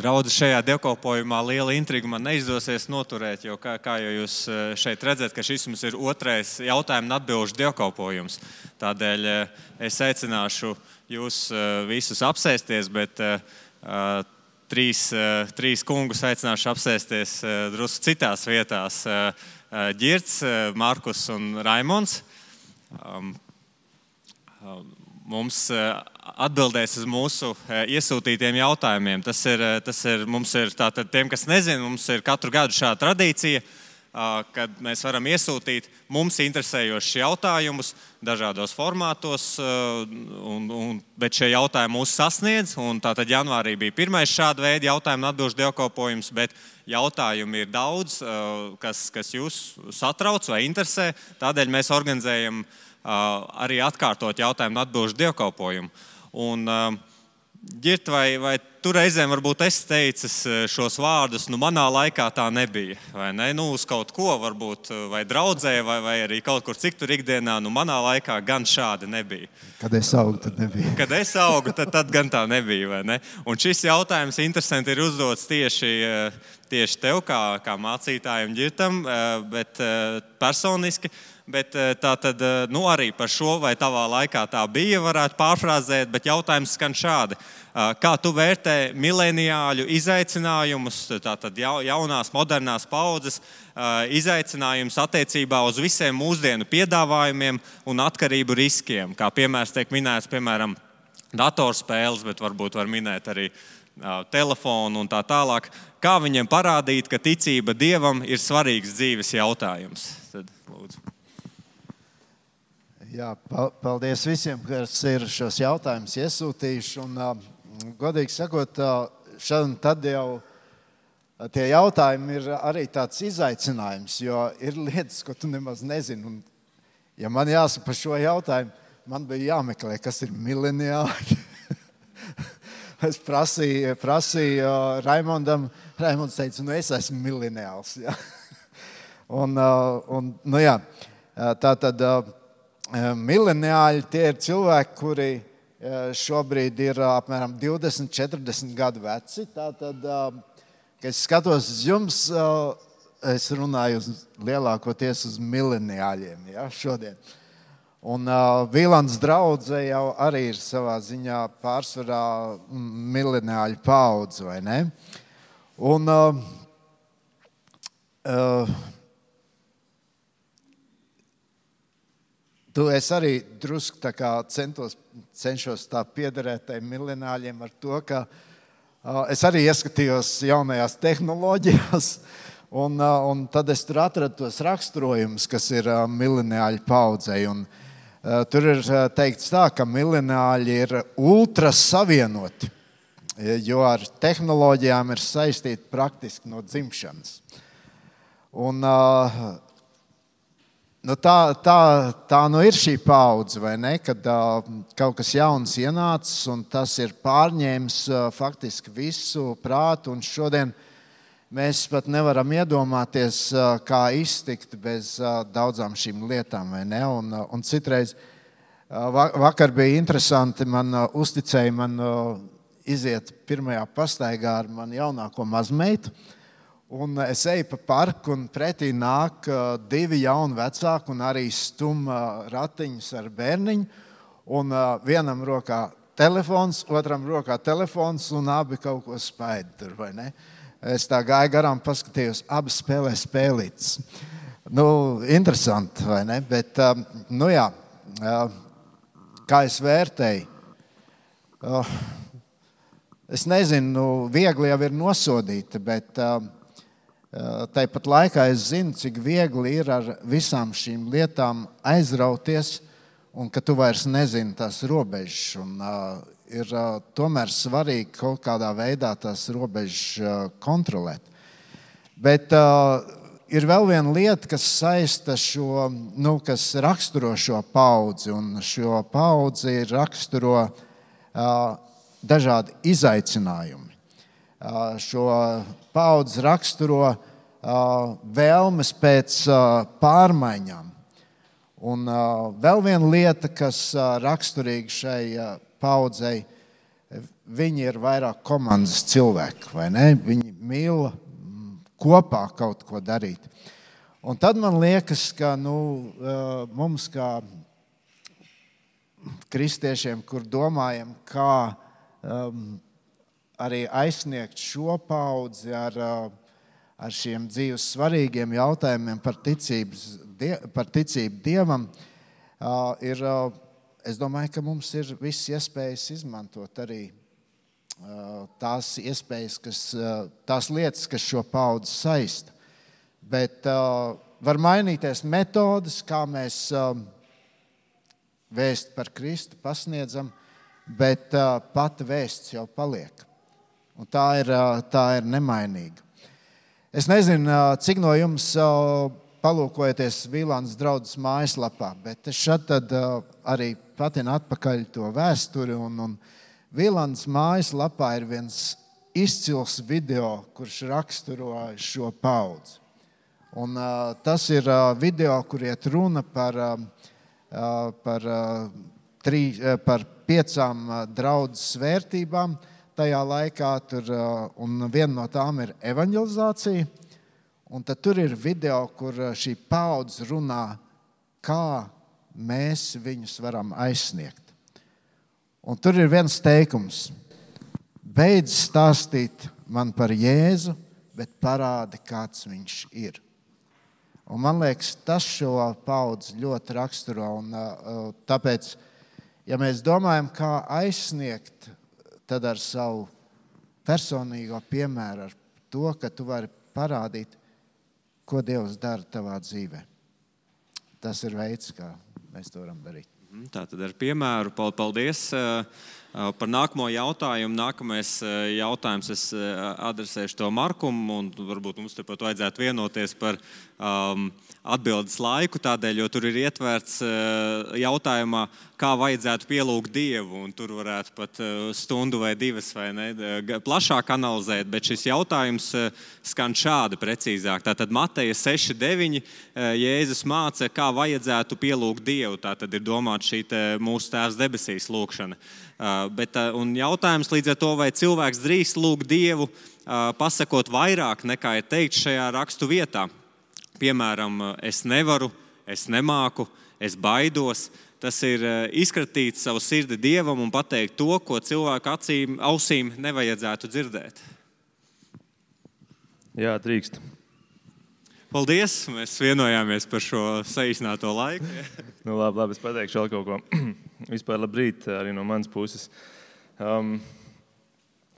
Draudz šajā dievkalpojumā liela intriga man neizdosies noturēt, jo, kā, kā jau jūs šeit redzat, šis mums ir otrais jautājumu un atbildžu dievkalpojums. Tādēļ es aicināšu jūs visus apsēsties, bet trīs, trīs kungus aicināšu apsēsties drusku citās vietās. Girts, Markus un Raimons. Um, mums atbildēs uz mūsu iesūtītiem jautājumiem. Tas ir, tas ir mums, ir, tātad, tiem, kas nezina, mums ir katru gadu šāda tradīcija, kad mēs varam iesūtīt mums interesējošus jautājumus dažādos formātos, un, un, bet šie jautājumi mūs sasniedz. Tātad janvārī bija pirmais šāda veida jautājumu atbildžu dievkalpojums, bet jautājumu ir daudz, kas, kas jūs satrauc vai interesē. Tādēļ mēs organizējam arī atkārtot jautājumu atbildžu dievkalpojumu. Un, Girt, vai, vai tu reizēm varbūt esi teicis šos vārdus, nu manā laikā tā nebija, vai ne? Nu, uz kaut ko varbūt, vai draudzē, vai, vai arī kaut kur citur ikdienā, nu manā laikā gan šādi nebija. Kad es augu, tad nebija. Kad es augu, tad, tad gan tā nebija, ne? Un šis jautājums interesanti ir uzdots tieši, tieši tev, kā, kā mācītājiem Girtam, bet personiski Bet eh, tā tad eh, nu, arī par šo, vai tavā laikā tā bija, varētu pārfrāzēt, bet jautājums skan šādi. Eh, kā tu vērtē mileniāļu izaicinājumus, tātad jaunās, modernās paudzes izaicinājumus attiecībā uz visiem mūsdienu piedāvājumiem un atkarību riskiem? Kā piemērs tiek minēts, piemēram, datorspēles, bet varbūt var minēt arī telefonu un tā tālāk. Kā viņiem parādīt, ka ticība dievam ir svarīgs dzīves jautājums? Tad, lūdzu. Jā, paldies visiem, kas ir šos jautājumus iesūtījuši. Un, uh, godīgi sakot, uh, tad jau tie jautājumi ir arī tāds izaicinājums, jo ir lietas, ko tu nemaz nezini. Un, ja man jāsaka par šo jautājumu, man bija jāmeklē, kas ir mileniāli. es prasīju, prasīju uh, Raimondam, Raimonds teica, nu es esmu mileniāls. Ja? un, uh, un, nu, jā, tā tad. Eh, mileniāļi tie ir cilvēki, kuri eh, šobrīd ir eh, apmēram 20, 40 gadu veci. Tātad, kad es skatos uz jums, es runāju uz lielākoties uz mileniāļiem ja, šodien. Un uh, Vīlāns draudzē jau arī ir savā ziņā pārsvarā mileniāļu paudze, vai ne? Un, uh, uh, Tu es arī drusku centos, cenšos tā piederēt tiem miljonāļiem ar to, ka uh, es arī ieskatījos jaunajās tehnoloģijās. Un, uh, un tad es tur atradu tos raksturojumus, kas ir uh, miljonāļu paudzei. Un, uh, tur ir uh, teikts, tā, ka miljonāļi ir ultrasavienoti, jo ar tehnoloģijām ir saistīti praktiski no dzimšanas. Un, uh, Nu, tā, tā, tā nu ir šī paudze, vai ne? Kad uh, kaut kas jauns ienācis un tas ir pārņēmis uh, faktiski visu prātu. Šodien mēs pat nevaram iedomāties, uh, kā iztikt bez uh, daudzām šīm lietām, vai ne? Un, uh, un citreiz uh, vakar bija interesanti, man uh, uzticēja man uh, iziet pirmajā pastaigā ar manu jaunāko mazmeitu. Uh, Un es eju pa parku, un pretī nāk uh, divi jauni vecāki, un arī stumja uh, ratiņus ar bērniņu. Un vienam rokā telefons, otram rokā telefons, un abi kaut ko spēļ tur. Es tā gāju garām, paskatījos, abi spēlē spēlītas. Nu, interesanti, vai ne? Bet, nu jā, kā es vērtēju, es nezinu, nu, viegli jau ir nosodīta, bet Eh, tāpat laikā es zinu, cik viegli ir ar visām šīm lietām aizrauties, un ka tu vairs nezini tās robežas. Un, uh, ir uh, tomēr svarīgi kaut kādā veidā tās robežas uh, kontrolēt. Bet uh, ir vēl viena lieta, kas saista šo, nu, kas raksturo šo paudzi, un šo paudzi raksturo uh, dažādi izaicinājumi. Šo paudzi raksturo vēlmes pēc pārmaiņām. Un vēl viena lieta, kas raksturīga šai paudzei, viņi ir vairāk komandas cilvēki? Viņi mīl kopā kaut ko darīt. Un tad man liekas, ka nu, mums, kā kristiešiem, kur domājam, kā um, arī aizsniegt šo paudzi ar, ar šiem dzīves svarīgiem jautājumiem par, ticības, par ticību Dievam, uh, ir, uh, es domāju, ka mums ir visas iespējas izmantot arī tās iespējas, kas, tās lietas, kas šo paudzi saista. Bet var mainīties metodes, kā mēs vēst par Kristu pasniedzam, bet pati vēsts jau paliek. Un tā ir, uh, tā ir nemainīga. Es nezinu, uh, cik no jums uh, palūkojaties Vīlāns draudzes mājaslapā, bet es šeit uh, arī patinu atpakaļ to vēsturi. Un, un Vīlāns mājaslapā ir viens izcils video, kurš raksturo šo paudzi. Un, uh, tas ir uh, video, kur iet runa par, uh, par, uh, trī, uh, par piecām uh, draudzes vērtībām. Tajā laikā tur, uh, un viena no tām ir evanģelizācija. Un tad tur ir video, kur šī paudze runā, kā mēs viņus varam aizsniegt. Un tur ir viens teikums: Beidz stāstīt man par Jēzu, bet parādi, kāds viņš ir. Un man liekas, tas šo paudzi ļoti raksturo. Un, uh, tāpēc, ja mēs domājam, kā aizsniegt, tad ar savu personīgo piemēru, ar to, ka tu vari parādīt, ko Dievs dara tavā dzīvē. Tas ir veids, kā mēs to varam darīt. Mhm, tā tad ar piemēru paldies. Par nākamo jautājumu. Nākamais jautājums es adresēšu to Markumu, varbūt mums tur pat vajadzētu vienoties par um, atbildes laiku, tādēļ, jo tur ir ietverts uh, jautājumā, kā vajadzētu pielūgt Dievu. Tur varētu pat uh, stundu vai divas vai ne, plašāk analizēt, bet šis jautājums uh, skan šādi precīzāk. Tātad Mateja 6,9 Jēzus māca, kā vajadzētu pielūgt Dievu. Tā tad ir domāta šī mūsu Tēvs debesīs lūkšana. Bet, un jautājums līdz ar to, vai cilvēks drīkst lūgt Dievu, pasakot vairāk nekā ir teikts šajā rakstu vietā piemēram, es nevaru, es nemāku, es baidos. Tas ir izkratīt savu sirdi dievam un pateikt to, ko cilvēku acīm, ausīm nevajadzētu dzirdēt. Jā, drīkst. Paldies! Mēs vienojāmies par šo saīsināto laiku. nu, labi, labi, es pateikšu vēl kaut ko. Vispār labrīt arī no manas puses. Um,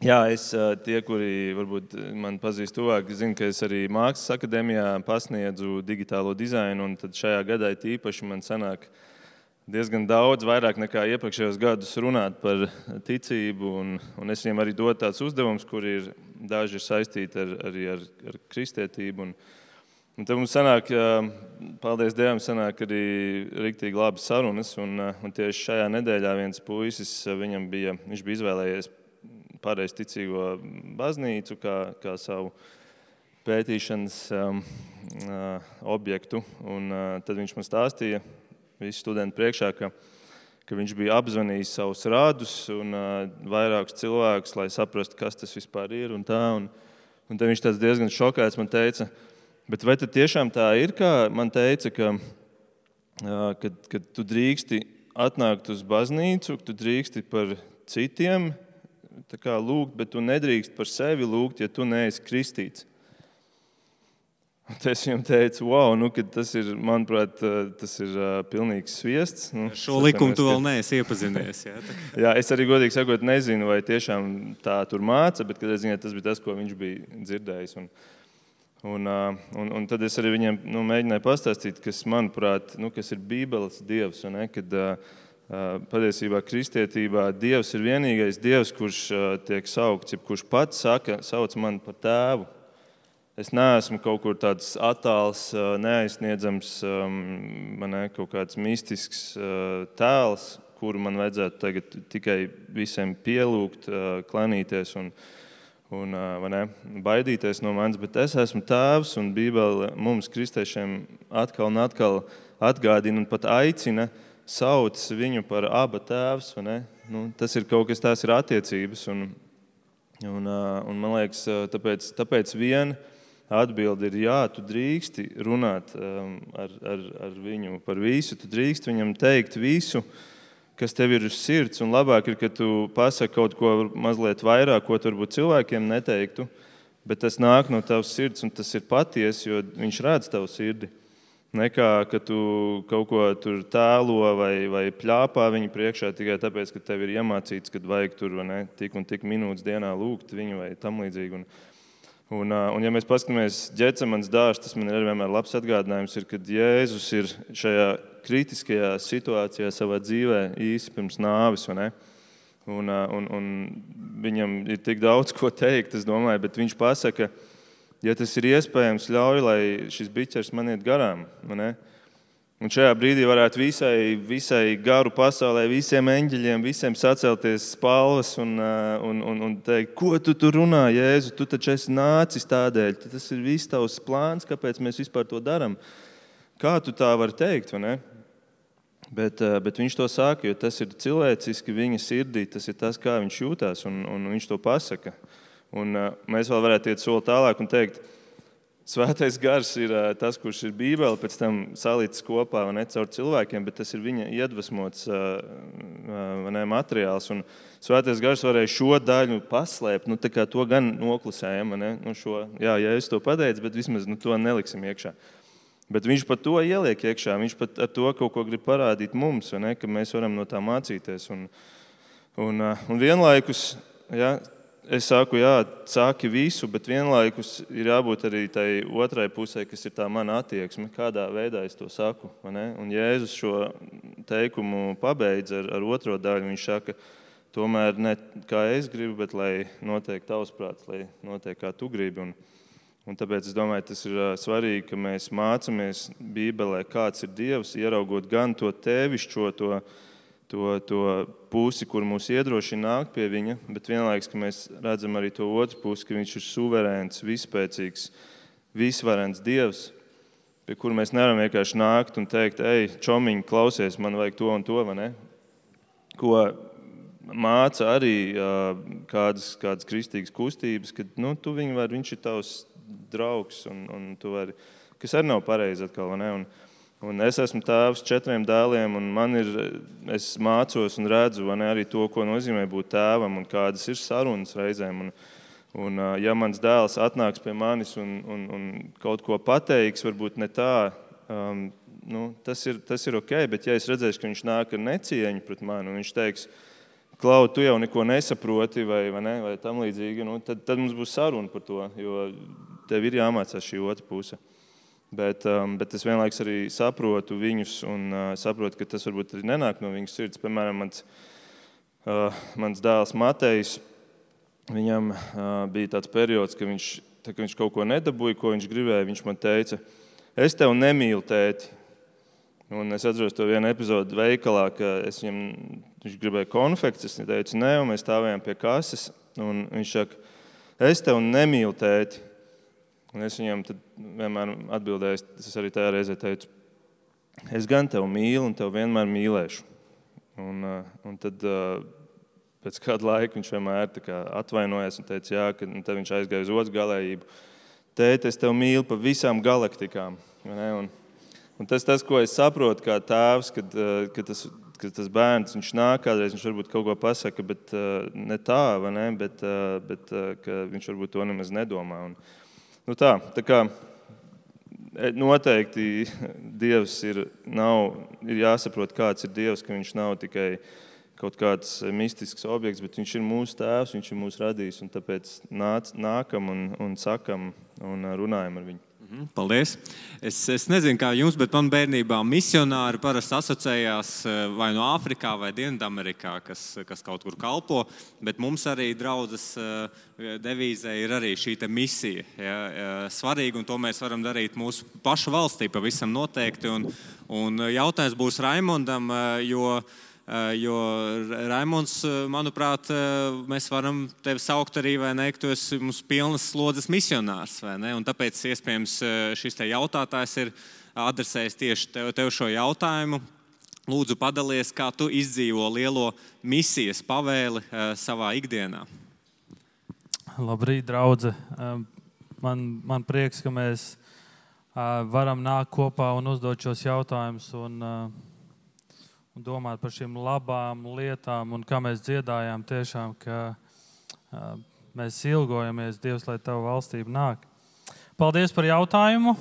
Jā, es tie, kuri varbūt man pazīst tuvāk, zinu, ka es arī Mākslas akadēmijā pasniedzu digitālo dizainu. Tad šajā gadā īpaši man sanāk diezgan daudz, vairāk nekā iepriekšējos gadus runāt par ticību. Un, un es viņiem arī dodu tādus uzdevumus, kuri ir daži ir saistīti ar, arī ar, ar kristietību. Un, un tad mums sanāk, paldies Dievam, sanāk arī rīktīgi labas sarunas. Un, un tieši šajā nedēļā viens puisis, viņam bija, viņš bija izvēlējies pareizticīgo baznīcu kā, kā savu pētīšanas um, objektu. Un, uh, tad viņš man stāstīja visu studentu priekšā, ka, ka viņš bija apzvanījis savus rādus un uh, vairākus cilvēkus, lai saprastu, kas tas vispār ir. Un tā, un, un tad viņš diezgan šokēts man teica, bet vai tiešām tā ir, kā man teica, ka, kad, kad tu drīksti atnākt uz baznīcu, tu drīksti par citiem lūgt, bet tu nedrīkst par sevi lūgt, ja tu neesi kristīts. Es viņam teicu, wow, nu, tas ir, manuprāt, tas ir pilnīgs sviests. Nu, Šo likumu tu vēl neesi iepazinies. Jā, jā, es arī godīgi sakot, nezinu, vai tiešām tā tur māca, bet ziņā, tas bija tas, ko viņš bija dzirdējis. Un, uh, un, un tad es arī viņiem nu, mēģināju pastāstīt, kas, manuprāt, nu, kas ir Bībeles dievs. Un, ne, kad, uh, Patiesībā kristietībā Dievs ir vienīgais Dievs, kurš tiek saukts, kurš pats saka, sauc mani par tēvu. Es neesmu kaut kur tāds attāls, neaizsniedzams, man ne, kaut kāds mistisks tēls, kuru man vajadzētu tagad tikai visiem pielūgt, klanīties un, un ne, baidīties no manis. Bet es esmu tēvs, un Bībele mums, kristiešiem, atkal un atkal atgādina un pat aicina sauc viņu par abu tēvs. Nu, tas ir kaut kas, tās ir attiecības. Un, un, un man liekas, tāpēc, tāpēc vien atbildi ir, jā, tu drīksti runāt ar, ar, ar viņu par visu, tu drīksti viņam teikt visu. Kas tev ir uz sirds, un labāk ir, ka tu pasaki kaut ko mazliet vairāk, ko varbūt cilvēkiem neteiktu, bet tas nāk no tavas sirds, un tas ir patiesi, jo viņš redz tavu sirdi nekā ka tu kaut ko tur tēlo vai, vai plāpā viņa priekšā tikai tāpēc, ka tev ir iemācīts, ka vajag tur ne, tik un tik minūtes dienā lūgt viņu vai tam līdzīgi. Un, un, un ja mēs paskatāmies ģecemanas dārstu, tas man ir vienmēr labs atgādinājums, ir, kad Jēzus ir šajā kritiskajā situācijā savā dzīvē īsi pirms nāves. Un, un, un viņam ir tik daudz ko teikt, es domāju, bet viņš pasaka, ka ja tas ir iespējams, ļauj, lai šis biķers man iet garām. Un šajā brīdī varētu visai, visai garu pasaulē, visiem eņģeļiem, visiem sacelties spalvas un, uh, un, un, un teikt, ko tu tur runā, Jēzu, tu taču esi nācis tādēļ. Tas ir viss tavs plāns, kāpēc mēs vispār to darām. Kā tu tā vari teikt? Bet, uh, bet viņš to saka, jo tas ir cilvēciski viņa sirdī, tas ir tas, kā viņš jūtas, un, un viņš to pasaka. Un, uh, mēs vēl varētu iet soli tālāk un teikt, Svētais gars ir tas, kurš ir Bībele, pēc tam salīdzināts kopā ne caur cilvēkiem, bet tas ir viņa iedvesmots ne, materiāls. Un Svētais gars varēja šo daļu paslēpt, nu, to gan noklusējam. Nu, šo, jā, ja es to pateicu, bet vismaz nu, to neliksim iekšā. Bet viņš pat to ieliek iekšā. Viņš pat ar to kaut ko grib parādīt mums, ne, ka mēs varam no tā mācīties. Un, un, un vienlaikus ja, es saku, jā, saki visu, bet vienlaikus ir jābūt arī tai otrai pusē, kas ir tā mana attieksme, kādā veidā es to saku. Un Jēzus šo teikumu pabeidz ar, ar otro daļu. Viņš saka, tomēr ne kā es gribu, bet lai notiek tavs prāts, lai notiek kā tu gribi. Un, un tāpēc es domāju, tas ir svarīgi, ka mēs mācāmies Bībelē, kāds ir Dievs, ieraugot gan to tevišķo, to to, to pusi, kur mūs iedrošina nākt pie viņa, bet vienlaikus mēs redzam arī to otru pusi, ka viņš ir suverēns, vispēcīgs, visvarens Dievs, pie kura mēs nevaram vienkārši nākt un teikt, ej, čomiņ, klausies, man vajag to un to? Ko māca arī kādas, kādas kristīgas kustības, ka nu, tu viņu vari, viņš ir tavs draugs, un, un tu vari, kas arī nav pareizi atkal, ne? Un, Un es esmu tēvs četriem dēliem, un man ir, es mācos un redzu ne, arī to, ko nozīmē būt tēvam un kādas ir sarunas reizēm. Un, un, ja mans dēls atnāks pie manis un, un, un kaut ko pateiks, varbūt ne tā, um, nu, tas, ir, tas ir ok, bet ja es redzēšu, ka viņš nāk ar necieņu pret mani un viņš teiks, Klau, tu jau neko nesaproti, vai, vai, ne, vai tam līdzīgi, nu, tad, tad mums būs saruna par to, jo tev ir jāmācās šī otra puse. Bet, um, bet es vienlaikus arī saprotu viņus un uh, saprotu, ka tas varbūt arī nenāk no viņas sirds. Piemēram, mans, uh, mans dēls Matejs, viņam uh, bija tāds periods, ka viņš, tā, ka viņš kaut ko nedabūja, ko viņš gribēja. Viņš man teica, es tevi nemīlu, tēti. Un es atceros to vienu epizodi veikalā, ka viņam, viņš gribēja konfekts. Es teicu, nē, un mēs stāvējām pie kases. Viņš saka, es tevi nemīlu, tēti. Un es viņam vienmēr atbildēju, es arī tajā reizē teicu, es gan tevi mīlu un tevi vienmēr mīlēšu. Un, uh, un tad uh, pēc kāda laika viņš vienmēr atvainojās un teica, jā, ka tad viņš aizgāja uz otru galējību. Tēt, es tevi mīlu pa visām galaktikām. Un, un tas, tas, ko es saprotu kā tēvs, kad, uh, kad tas ka tas bērns nāk, kādreiz viņš varbūt kaut ko pasaka, bet uh, ne tā, ne? bet, uh, bet uh, viņš varbūt to nemaz nedomā. Un, Nu tā, tā kā e, noteikti Dievs ir, nav, ir jāsaprot, kāds ir Dievs, ka Viņš nav tikai kaut kāds mistisks objekts, bet Viņš ir mūsu tēvs, Viņš ir mūsu radījis. Tāpēc nāc, nākam un, un sakam un runājam ar Viņu. Mhm, paldies. Es, es nezinu, kā jums, bet man bērnībā misionāri parasti asociējās eh, vai no Āfrikā vai Dienvidamerikā, kas, kas kaut kur kalpo. Bet mums arī draudzes eh, devīzē ir arī šī misija. Ja, svarīga, un to mēs varam darīt mūsu pašu valstī pavisam noteikti. Un, un jautājums būs Raimondam, eh, jo Eh, jo Raimons, eh, manuprāt, eh, mēs varam tevi saukt arī, vai ne, tu esi mums pilnas slodzes misionārs. Tāpēc iespējams šis te jautātājs ir adresējis tieši tev, tev šo jautājumu. Lūdzu, padalies, kā tu izdzīvo lielo misijas pavēli savā ikdienā. Labrīt, draugi. Man, man prieks, ka mēs varam nākt kopā un uzdot šos jautājumus un, un domāt par šīm labām lietām. Un kā mēs dziedājām, tiešām, ka mēs ilgojamies, Dievs, lai Tava valstība nāk. Paldies par jautājumu!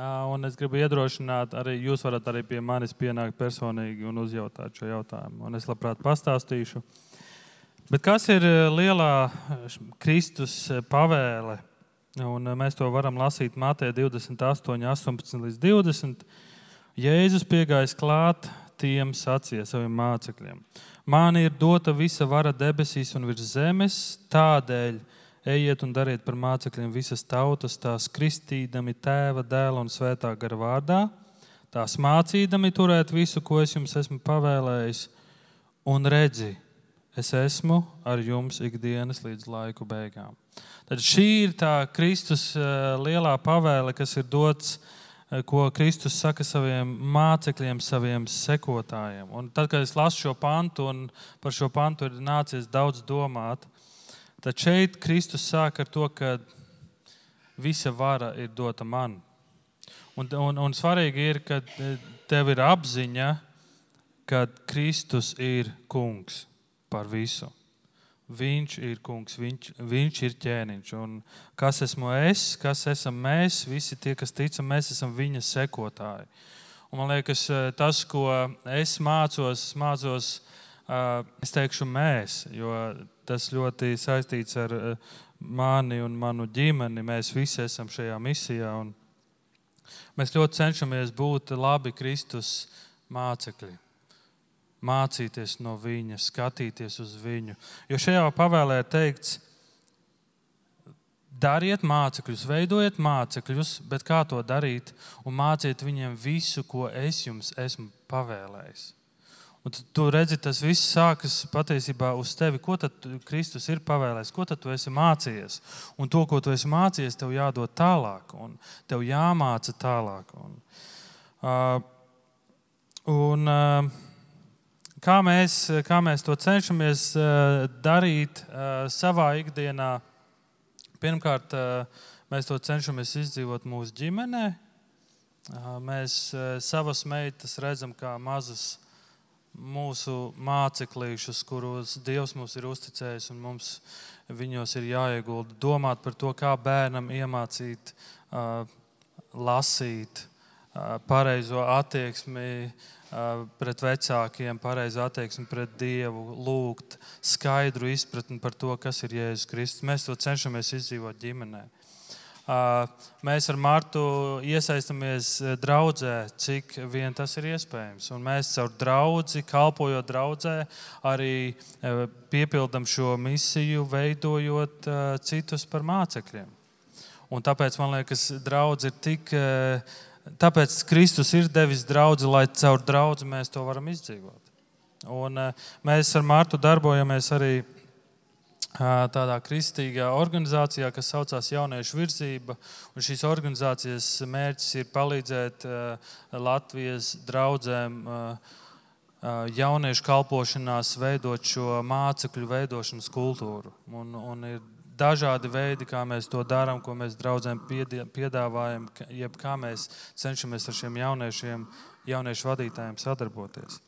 Un es gribu iedrošināt, arī jūs varat arī pie manis pienākt personīgi un uzjautāt šo jautājumu. Un es labprāt pastāstīšu. Bet kas ir lielā Kristus pavēle? Un mēs to varam lasīt Mātē 28, 18 līdz 20. Jēzus piegājis klāt tiem sacīja saviem mācekļiem: Man ir dota visa vara debesīs un virs zemes, tādēļ Ejiet un dariet par mācekļiem visas tautas, tās kristīdami tēva, dēla un svētā gara vārdā, tās mācīdami turēt visu, ko es jums esmu pavēlējis, un redzi, es esmu ar jums ikdienas līdz laiku beigām. Tad šī ir tā Kristus eh, lielā pavēle, kas ir dots, ko Kristus saka saviem mācekļiem, saviem sekotājiem. Un tad, kad es lasu šo pantu, un par šo pantu ir nācies daudz domāt, Tad šeit Kristus sāk ar to, ka visa vara ir dota man. Un, un, un svarīgi ir, ka tev ir apziņa, ka Kristus ir kungs par visu. Viņš ir kungs, viņš, viņš ir ķēniņš. Un kas esmu es, kas esam mēs, visi tie, kas ticam, mēs esam viņa sekotāji. Un man liekas, tas, ko es mācos, mācos, es teikšu mēs, jo tas ļoti saistīts ar eh, mani un manu ģimeni. Mēs visi esam šajā misijā. Mēs ļoti cenšamies būt labi Kristus mācekļi. Mācīties no viņa, skatīties uz viņu. Jo šajā pavēlē teikts, dariet mācekļus, veidojiet mācekļus, bet kā to darīt un māciet viņiem visu, ko es jums esmu pavēlējis. Un tu, tu redzi, tas viss sākas patiesībā uz tevi. Ko tad Kristus ir pavēlējis, ko tu esi mācījies? Un to, ko tu esi mācījies, tev jādod tālāk, un tev jāmāca tālāk. Un, uh, un, uh, kā, mēs, kā mēs to cenšamies uh, darīt uh, savā ikdienā? Pirmkārt, uh, mēs to cenšamies izdzīvot mūsu ģimenē. Mēs savas meitas redzam kā mazas mūsu māceklīšus, kurus Dievs mums ir uzticējis, un mums viņos ir jāiegulda. Domāt par to, kā bērnam iemācīt, lasīt, pareizo attieksmi uh, pret vecākiem, pareizo attieksmi pret Dievu, lūgt skaidru izpratni par to, kas ir Jēzus Kristus. Mēs to cenšamies izdzīvot ģimenei. Mēs ar Martu iesaistamies draudzē, cik vien tas ir iespējams. Un mēs caur draugu, kalpojot draudzē, arī piepildām šo misiju, veidojot citus par mācekļiem. Un tāpēc man liekas, draudz ir tik. Tāpēc Kristus ir devis draugu, lai caur draugu mēs to varam izdzīvot. Un mēs ar Mārtu darbojamies arī tādā kristīgā organizācijā, kas saucās Jauniešu virzība. Šīs organizācijas mērķis ir palīdzēt Latvijas draugiem jauniešu kalpošanās, veidot šo mācekļu veidošanas kultūru. Un, un ir dažādi veidi, kā mēs to darām, ko mēs draugiem piedāvājam, jeb kā mēs cenšamies ar šiem jauniešiem, jauniešu vadītājiem sadarboties.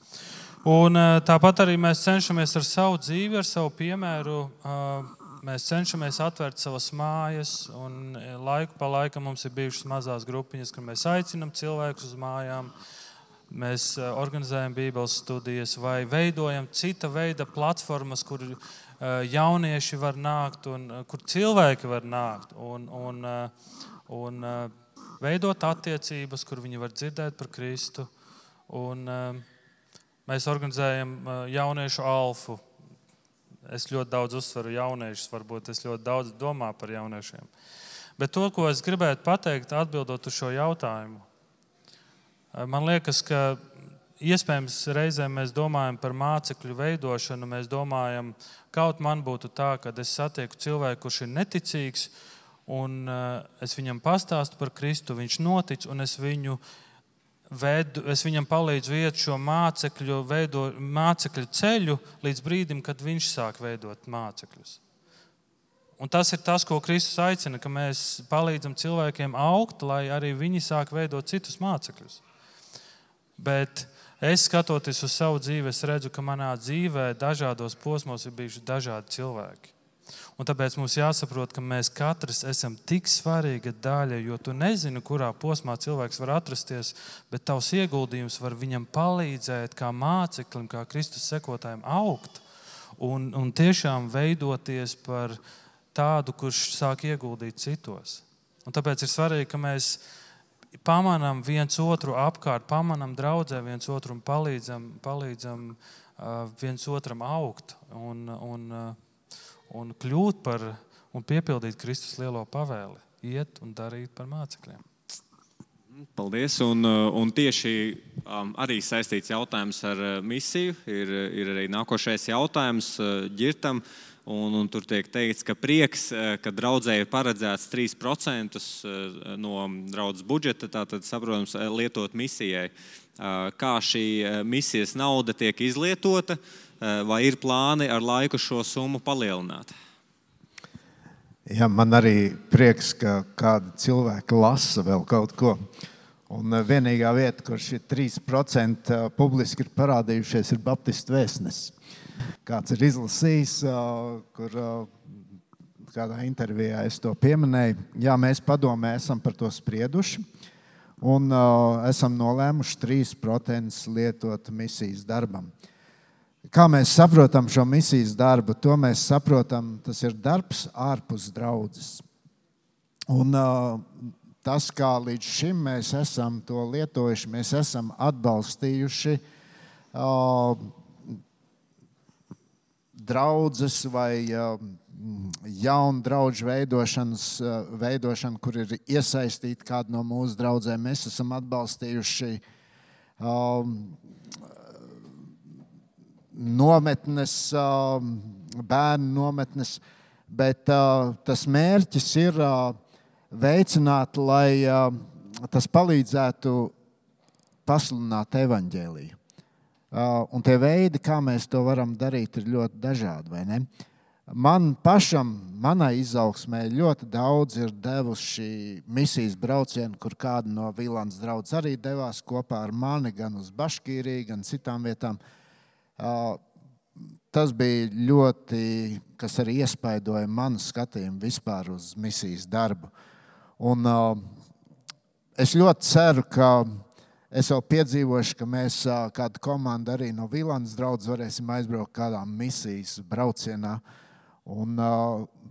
Un, eh, tāpat arī mēs cenšamies ar savu dzīvi, ar savu piemēru. Eh, mēs cenšamies atvērt savas mājas, un eh, laiku pa laikam mums ir bijušas mazās grupiņas, kur mēs aicinām cilvēkus uz mājām. Mēs organizējam Bībeles studijas vai veidojam cita veida platformas, kur jaunieši var nākt un kur cilvēki var nākt un, un, un veidot attiecības, kur viņi var dzirdēt par Kristu. Un, Mēs organizējam jauniešu alfu. Es ļoti daudz uzsveru jauniešus, varbūt es ļoti daudz domāju par jauniešiem. Bet to, ko es gribētu pateikt, atbildot uz šo jautājumu, man liekas, ka iespējams reizēm mēs domājam par mācekļu veidošanu. Mēs domājam, kaut man būtu tā, ka es satieku cilvēku, kurš ir neticīgs, un es viņam pastāstu par Kristu, viņš notic, un es viņu vedu, es viņam palīdzu iet šo mācekļu, veido, mācekļu ceļu līdz brīdim, kad viņš sāk veidot mācekļus. Un tas ir tas, ko Kristus aicina, ka mēs palīdzam cilvēkiem augt, lai arī viņi sāk veidot citus mācekļus. Bet es skatoties uz savu dzīvi, es redzu, ka manā dzīvē dažādos posmos ir bijuši dažādi cilvēki. Un tāpēc mums jāsaprot, ka mēs katrs esam tik svarīga daļa, jo tu nezini, kurā posmā cilvēks var atrasties, bet tavs ieguldījums var viņam palīdzēt, kā māceklim, kā Kristus sekotājiem, augt un, un tiešām veidoties par tādu, kurš sāk ieguldīt citos. Un tāpēc ir svarīgi, ka mēs pamanām viens otru apkārt, pamanām draudzē viens otru un palīdzam, palīdzam uh, viens otram augt un, un, uh, un kļūt par un piepildīt Kristus lielo pavēli, iet un darīt par mācekļiem. Paldies. Un, un tieši um, arī saistīts jautājums ar misiju ir, ir arī nākošais jautājums ģirtam. Uh, Un, un tur tiek teikts, ka prieks, eh, ka draudzē ir paredzēts 3% eh, no draudzes budžeta, tātad, saprotams, eh, lietot misijai. Kā šī misijas nauda tiek izlietota, vai ir plāni ar laiku šo summu palielināt? Jā, man arī prieks, ka kādi cilvēki lasa vēl kaut ko. Un vienīgā vieta, kur šie 3% publiski ir parādījušies, ir Baptistu vēstnesis kāds ir izlasījis, kur kādā intervijā es to pieminēju. Jā, mēs padomē esam par to sprieduši. Un uh, esam nolēmuši 3% lietot misijas darbam. Kā mēs saprotam šo misijas darbu? To mēs saprotam, tas ir darbs ārpus draudzes. Un, uh, tas, kā līdz šim mēs esam to lietojuši, mēs esam atbalstījuši uh, draudzes vai um, jaunu draugu uh, veidošanu, kur ir iesaistīta kāda no mūsu draugiem. Mēs esam atbalstījuši um, nometnes, um, bērnu nometnes, bet uh, tas mērķis ir uh, veicināt, lai uh, tas palīdzētu pasludināt evaņģēliju. Uh, un tie veidi, kā mēs to varam darīt, ir ļoti dažādi. Man pašam, manai izaugsmē, ļoti daudz ir devuši misijas braucienu, kur kāda no Vīlānas draudzes arī devās kopā ar mani gan uz Baškīriju, gan citām vietām. Uh, tas bija ļoti, kas arī iespaidoja manu skatījumu vispār uz misijas darbu. Un, uh, es ļoti ceru, ka Es jau piedzīvoju, ka mēs kādu komandu arī no Vīlānas draudzes varēsim aizbraukt kādā misijas braucienā. Un,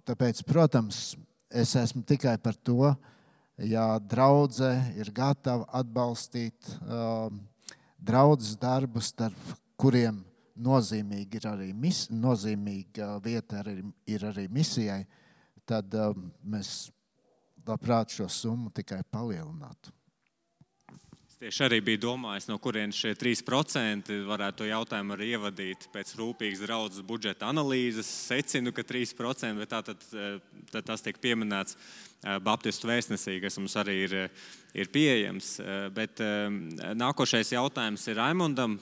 tāpēc, protams, es esmu tikai par to, ja draudzene ir gatava atbalstīt draudzes darbus, starp kuriem nozīmīgi ir arī mis, nozīmīga vieta arī, ir arī misijai, tad mēs labprāt šo summu tikai palielinātu. Tieši arī bija domājis, no kurienes šie 3% varētu to jautājumu arī ievadīt pēc rūpīgas draudzes budžeta analīzes. Secinu, ka 3%, bet tā tad, eh, tad tas tiek pieminēts eh, Baptistu vēstnesī, kas mums arī ir, ir pieejams. Eh, bet nākošais jautājums ir Raimondam.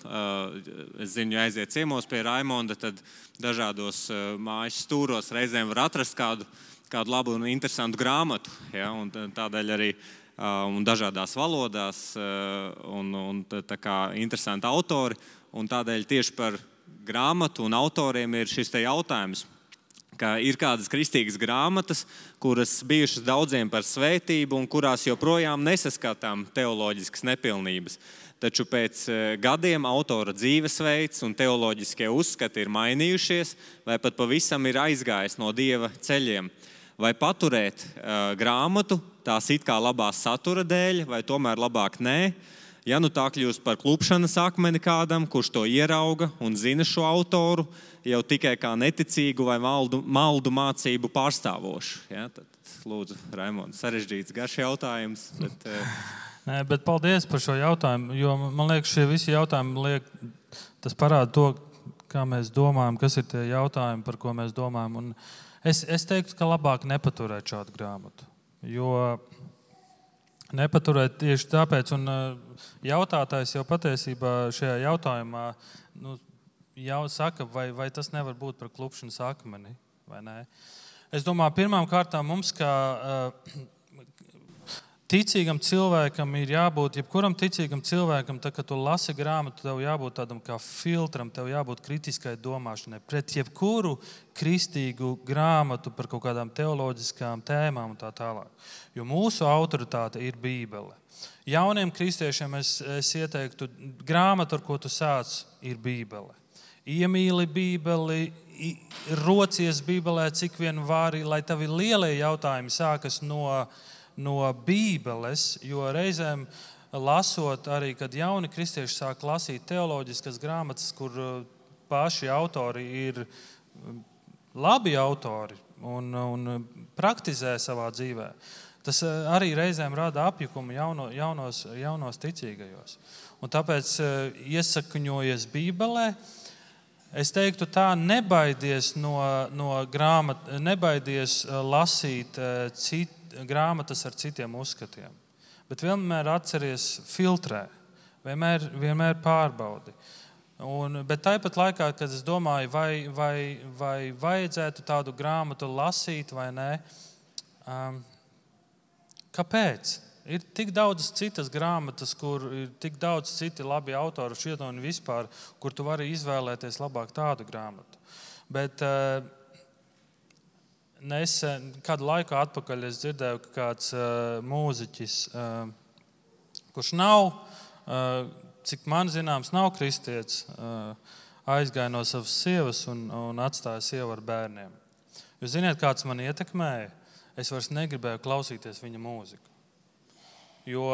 Es zinu, ja aiziet ciemos pie Raimonda, tad dažādos mājas stūros reizēm var atrast kādu, kādu labu un interesantu grāmatu. Ja? Un tādēļ arī un dažādās valodās, un, un tā kā interesanti autori. Un tādēļ tieši par grāmatu un autoriem ir šis jautājums. Ir kādas kristīgas grāmatas, kuras bijušas daudziem par svētību, un kurās joprojām nesaskatām teoloģiskas nepilnības. Taču pēc gadiem autora dzīvesveids un teoloģiskie uzskati ir mainījušies, vai pat pavisam ir aizgājis no dieva ceļiem. Vai paturēt uh, grāmatu, tās it kā labā satura dēļ, vai tomēr labāk nē. Ja nu tā kļūst par klupšanas akmeni kādam, kurš to ierauga un zina šo autoru, jau tikai kā neticīgu vai maldu, maldu mācību pārstāvošu. Ja, tad, lūdzu, Raimons, sarežģīts, garš jautājums. Bet, uh... Nē, bet paldies par šo jautājumu. Jo man liekas, šie visi jautājumi liek, tas parāda to, kā mēs domājam, kas ir tie jautājumi, par ko mēs domājam. Un es, es teiktu, ka labāk nepaturēt šādu grāmatu. Jo nepaturēt tieši tāpēc. Un jautātājs jau patiesībā šajā jautājumā nu, jau saka, vai, vai tas nevar būt par klupšanas akmeni vai nē. Es domāju, pirmām kārtām mums, kā uh, ticīgam cilvēkam ir jābūt, jebkuram ticīgam cilvēkam, tad, kad tu lasi grāmatu, tev jābūt tādam kā filtram, tev jābūt kritiskai domāšanai pret jebkuru kristīgu grāmatu par kaut kādām teoloģiskām tēmām un tā tālāk. Jo mūsu autoritāte ir Bībele. Jauniem kristiešiem es, es ieteiktu, grāmatu, ar ko tu sāc, ir Bībele. Iemīli Bībeli, rocies Bībelē, cik vien vari, lai tavi lielie jautājumi sākas no no Bībeles, jo reizēm lasot, arī kad jauni kristieši sāk lasīt teoloģiskas grāmatas, kur uh, paši autori ir um, labi autori un, un praktizē savā dzīvē. Tas uh, arī reizēm rada apjukumu jauno, jaunos, jaunos ticīgajos. Un tāpēc uh, iesakņojies Bībelē. Es teiktu, tā nebaidies no, no grāmatas, nebaidies lasīt citu grāmatas ar citiem uzskatiem. Bet vienmēr atceries filtrē, vienmēr, vienmēr pārbaudi. Un, bet tāpat laikā, kad es domāju, vai, vai, vai vajadzētu tādu grāmatu lasīt vai nē, um, kāpēc? Ir tik daudz citas grāmatas, kur ir tik daudz citu labi autori šeit un vispār, kur tu vari izvēlēties labāk tādu grāmatu. Bet, uh, nesen, kādu laiku atpakaļ, es dzirdēju, ka kāds uh, mūziķis, uh, kurš nav, uh, cik man zināms, nav kristietis, uh, aizgāja no savas sievas un, un atstāja sievu ar bērniem. Jūs zināt, kāds man ietekmēja? Es vairs negribēju klausīties viņa mūziku. Jo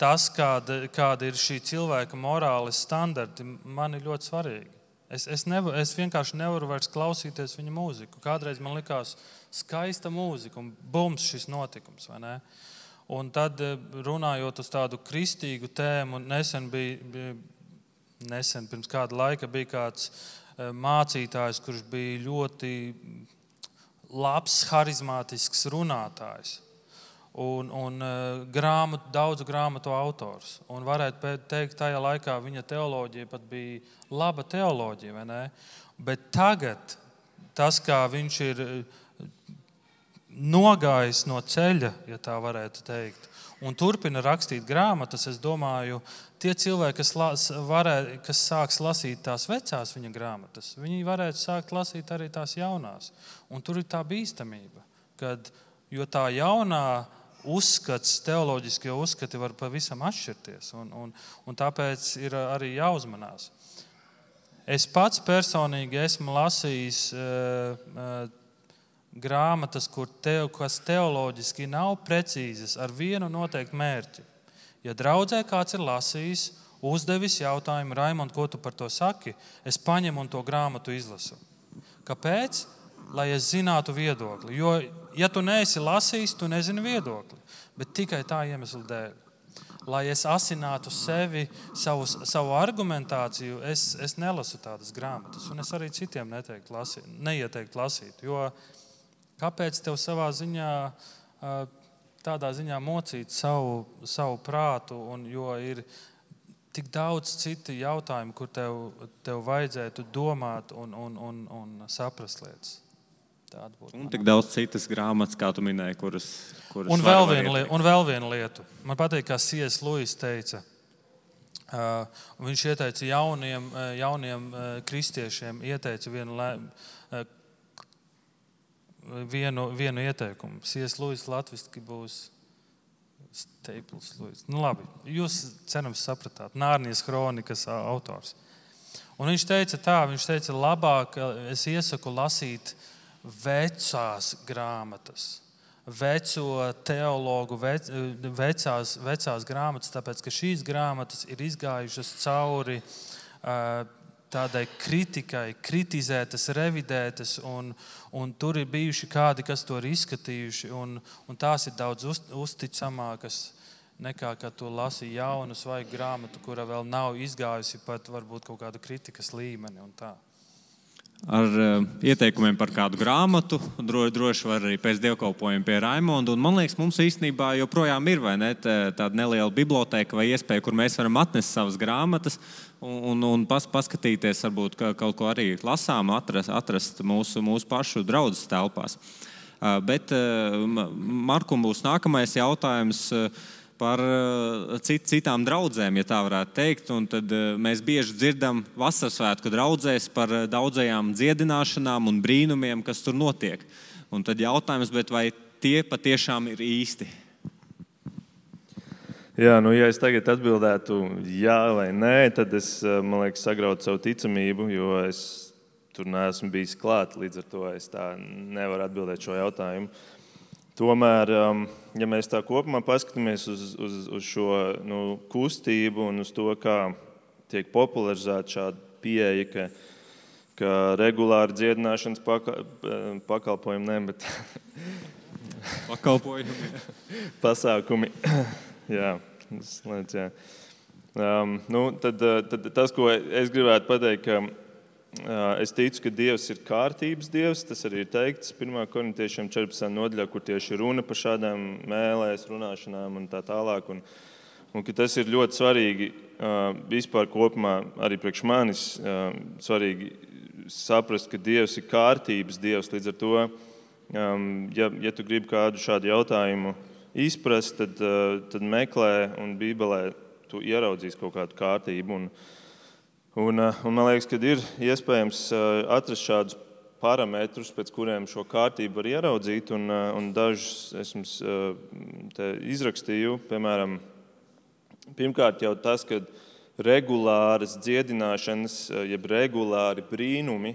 tas, kāda, kāda ir šī cilvēka morāles standarti, man ir ļoti svarīgi. Es, es, nevar, es vienkārši nevaru vairs klausīties viņa mūziku. Kādreiz man likās skaista mūzika un bums šis notikums. Un tad, eh, runājot uz tādu kristīgu tēmu, nesen bija, bija nesen, pirms kāda laika bija kāds eh, mācītājs, kurš bija ļoti labs, harizmātisks runātājs un, un uh, grāmatu, daudzu grāmatu autors. Un varētu teikt, tajā laikā viņa teoloģija pat bija laba teoloģija. Bet tagad tas, kā viņš ir eh, nogājis no ceļa, ja tā varētu teikt, un turpina rakstīt grāmatas, es domāju, tie cilvēki, kas, las, varē, kas sāks lasīt tās vecās viņa grāmatas, viņi varētu sākt lasīt arī tās jaunās. Un tur ir tā bīstamība, kad, jo tā jaunā uzskats, teoloģiskie uzskati var pavisam atšķirties. Un, un, un tāpēc ir arī jāuzmanās. Es pats personīgi esmu lasījis uh, uh, grāmatas, te, kas teoloģiski nav precīzas, ar vienu noteiktu mērķi. Ja draudzē kāds ir lasījis, uzdevis jautājumu, Raimond, ko tu par to saki, es paņemu un to grāmatu izlasu. Kāpēc? Lai es zinātu viedokli. Jo ja tu neesi lasījis, tu nezini viedokli. Bet tikai tā iemesla dēļ. Lai es asinātu sevi, savu, savu argumentāciju, es, es nelasu tādas grāmatas. Un es arī citiem neteiktu lasīt, neieteiktu lasīt. Jo kāpēc tev savā ziņā, tādā ziņā mocīt savu, savu prātu, un, jo ir tik daudz citu jautājumu, kur tev, tev vajadzētu domāt un, un, un, un saprast lietas. Un tik daudz citas grāmatas, kā tu minēji, kuras. kuras un, vēl lieta, un vēl viena lieta. Man patīk, kā Sijas Luis teica. Uh, viņš ieteica jauniem, uh, jauniem uh, kristiešiem ieteica vienu, uh, vienu, vienu ieteikumu. Sijas Luis Latvijas būs Staples. Luis. Nu, labi, jūs cerams sapratāt. Nārnijas kronikas autors. Un viņš teica tā, viņš teica, labāk es iesaku lasīt uh, vecās grāmatas, veco teologu, vec, vecās, vecās grāmatas, tāpēc ka šīs grāmatas ir izgājušas cauri uh, tādai kritikai, kritizētas, revidētas, un, un tur ir bijuši kādi, kas to ir izskatījuši, un, un tās ir daudz uz, uzticamākas nekā kad to lasīja jaunu, svaigu grāmatu, kura vēl nav izgājusi pat varbūt kaut kādu kritikas līmeni. Ar uh, ieteikumiem par kādu grāmatu. Dro, droši var arī pēc dievkalpojuma pie Raimonda. Un, man liekas, mums īstenībā joprojām ir ne, tāda neliela biblioteka vai iespēja, kur mēs varam atnest savas grāmatas un, un, un pas, paskatīties, varbūt kaut ko arī lasām, atrast, atrast mūsu, mūsu pašu draugu telpās. Uh, bet uh, Markam būs nākamais jautājums. Uh, par eh, cit, citām draudzēm, ja tā varētu teikt. Un tad eh, mēs bieži dzirdam vasaras svētku draugzēs par eh, daudzajām dziedināšanām un brīnumiem, kas tur notiek. Un tad jautājums, vai tie patiešām ir īsti? Jā, nu, ja es tagad atbildētu jā vai nē, tad es liekas, sagrautu savu ticamību, jo es tur neesmu bijis klāt. Līdz ar to es tā nevaru atbildēt šo jautājumu. Tomēr, um, ja mēs tā kopumā paskatāmies uz, uz, uz šo nu, kustību un uz to, kā tiek popularizēta šāda pieeja, ka, ka regulāri dziedināšanas paka, pakalpojumi, ne, bet pakalpojumi. pasākumi. jā, slēdz, jā. Um, nu, tad, tad tas, ko es gribētu pateikt, ka Es ticu, ka Dievs ir kārtības Dievs. Tas arī ir teikts 1. korintiešiem 14. nodaļā, kur tieši runa par šādām mēlēs, runāšanām un tā tālāk. Un, un tas ir ļoti svarīgi vispār kopumā, arī priekš manis, svarīgi saprast, ka Dievs ir kārtības Dievs. Līdz ar to, ja, ja tu gribi kādu šādu jautājumu izprast, tad, tad meklē un Bībelē tu ieraudzīsi kaut kādu kārtību. Un, Un, eh, un man liekas, ka ir iespējams eh, atrast šādus parametrus, pēc kuriem šo kārtību var ieraudzīt. Un, eh, un dažus es jums izrakstīju. Piemēram, pirmkārt, jau tas, ka regulāras dziedināšanas, jeb regulāri brīnumi,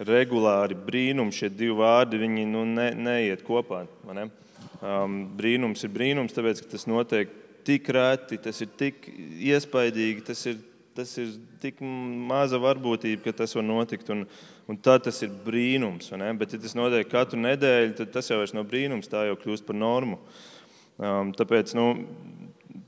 regulāri brīnumi, šie divi vārdi, viņi nu, ne, neiet kopā. Ne? Um, brīnums ir brīnums, tāpēc ka tas notiek tik reti, tas ir tik iespaidīgi, tas ir tas ir tik maza varbūtība, ka tas var notikt. Un, un tad tas ir brīnums. Bet, ja tas notiek katru nedēļu, tad tas jau nav brīnums, tā jau kļūst par normu. Um, tāpēc nu,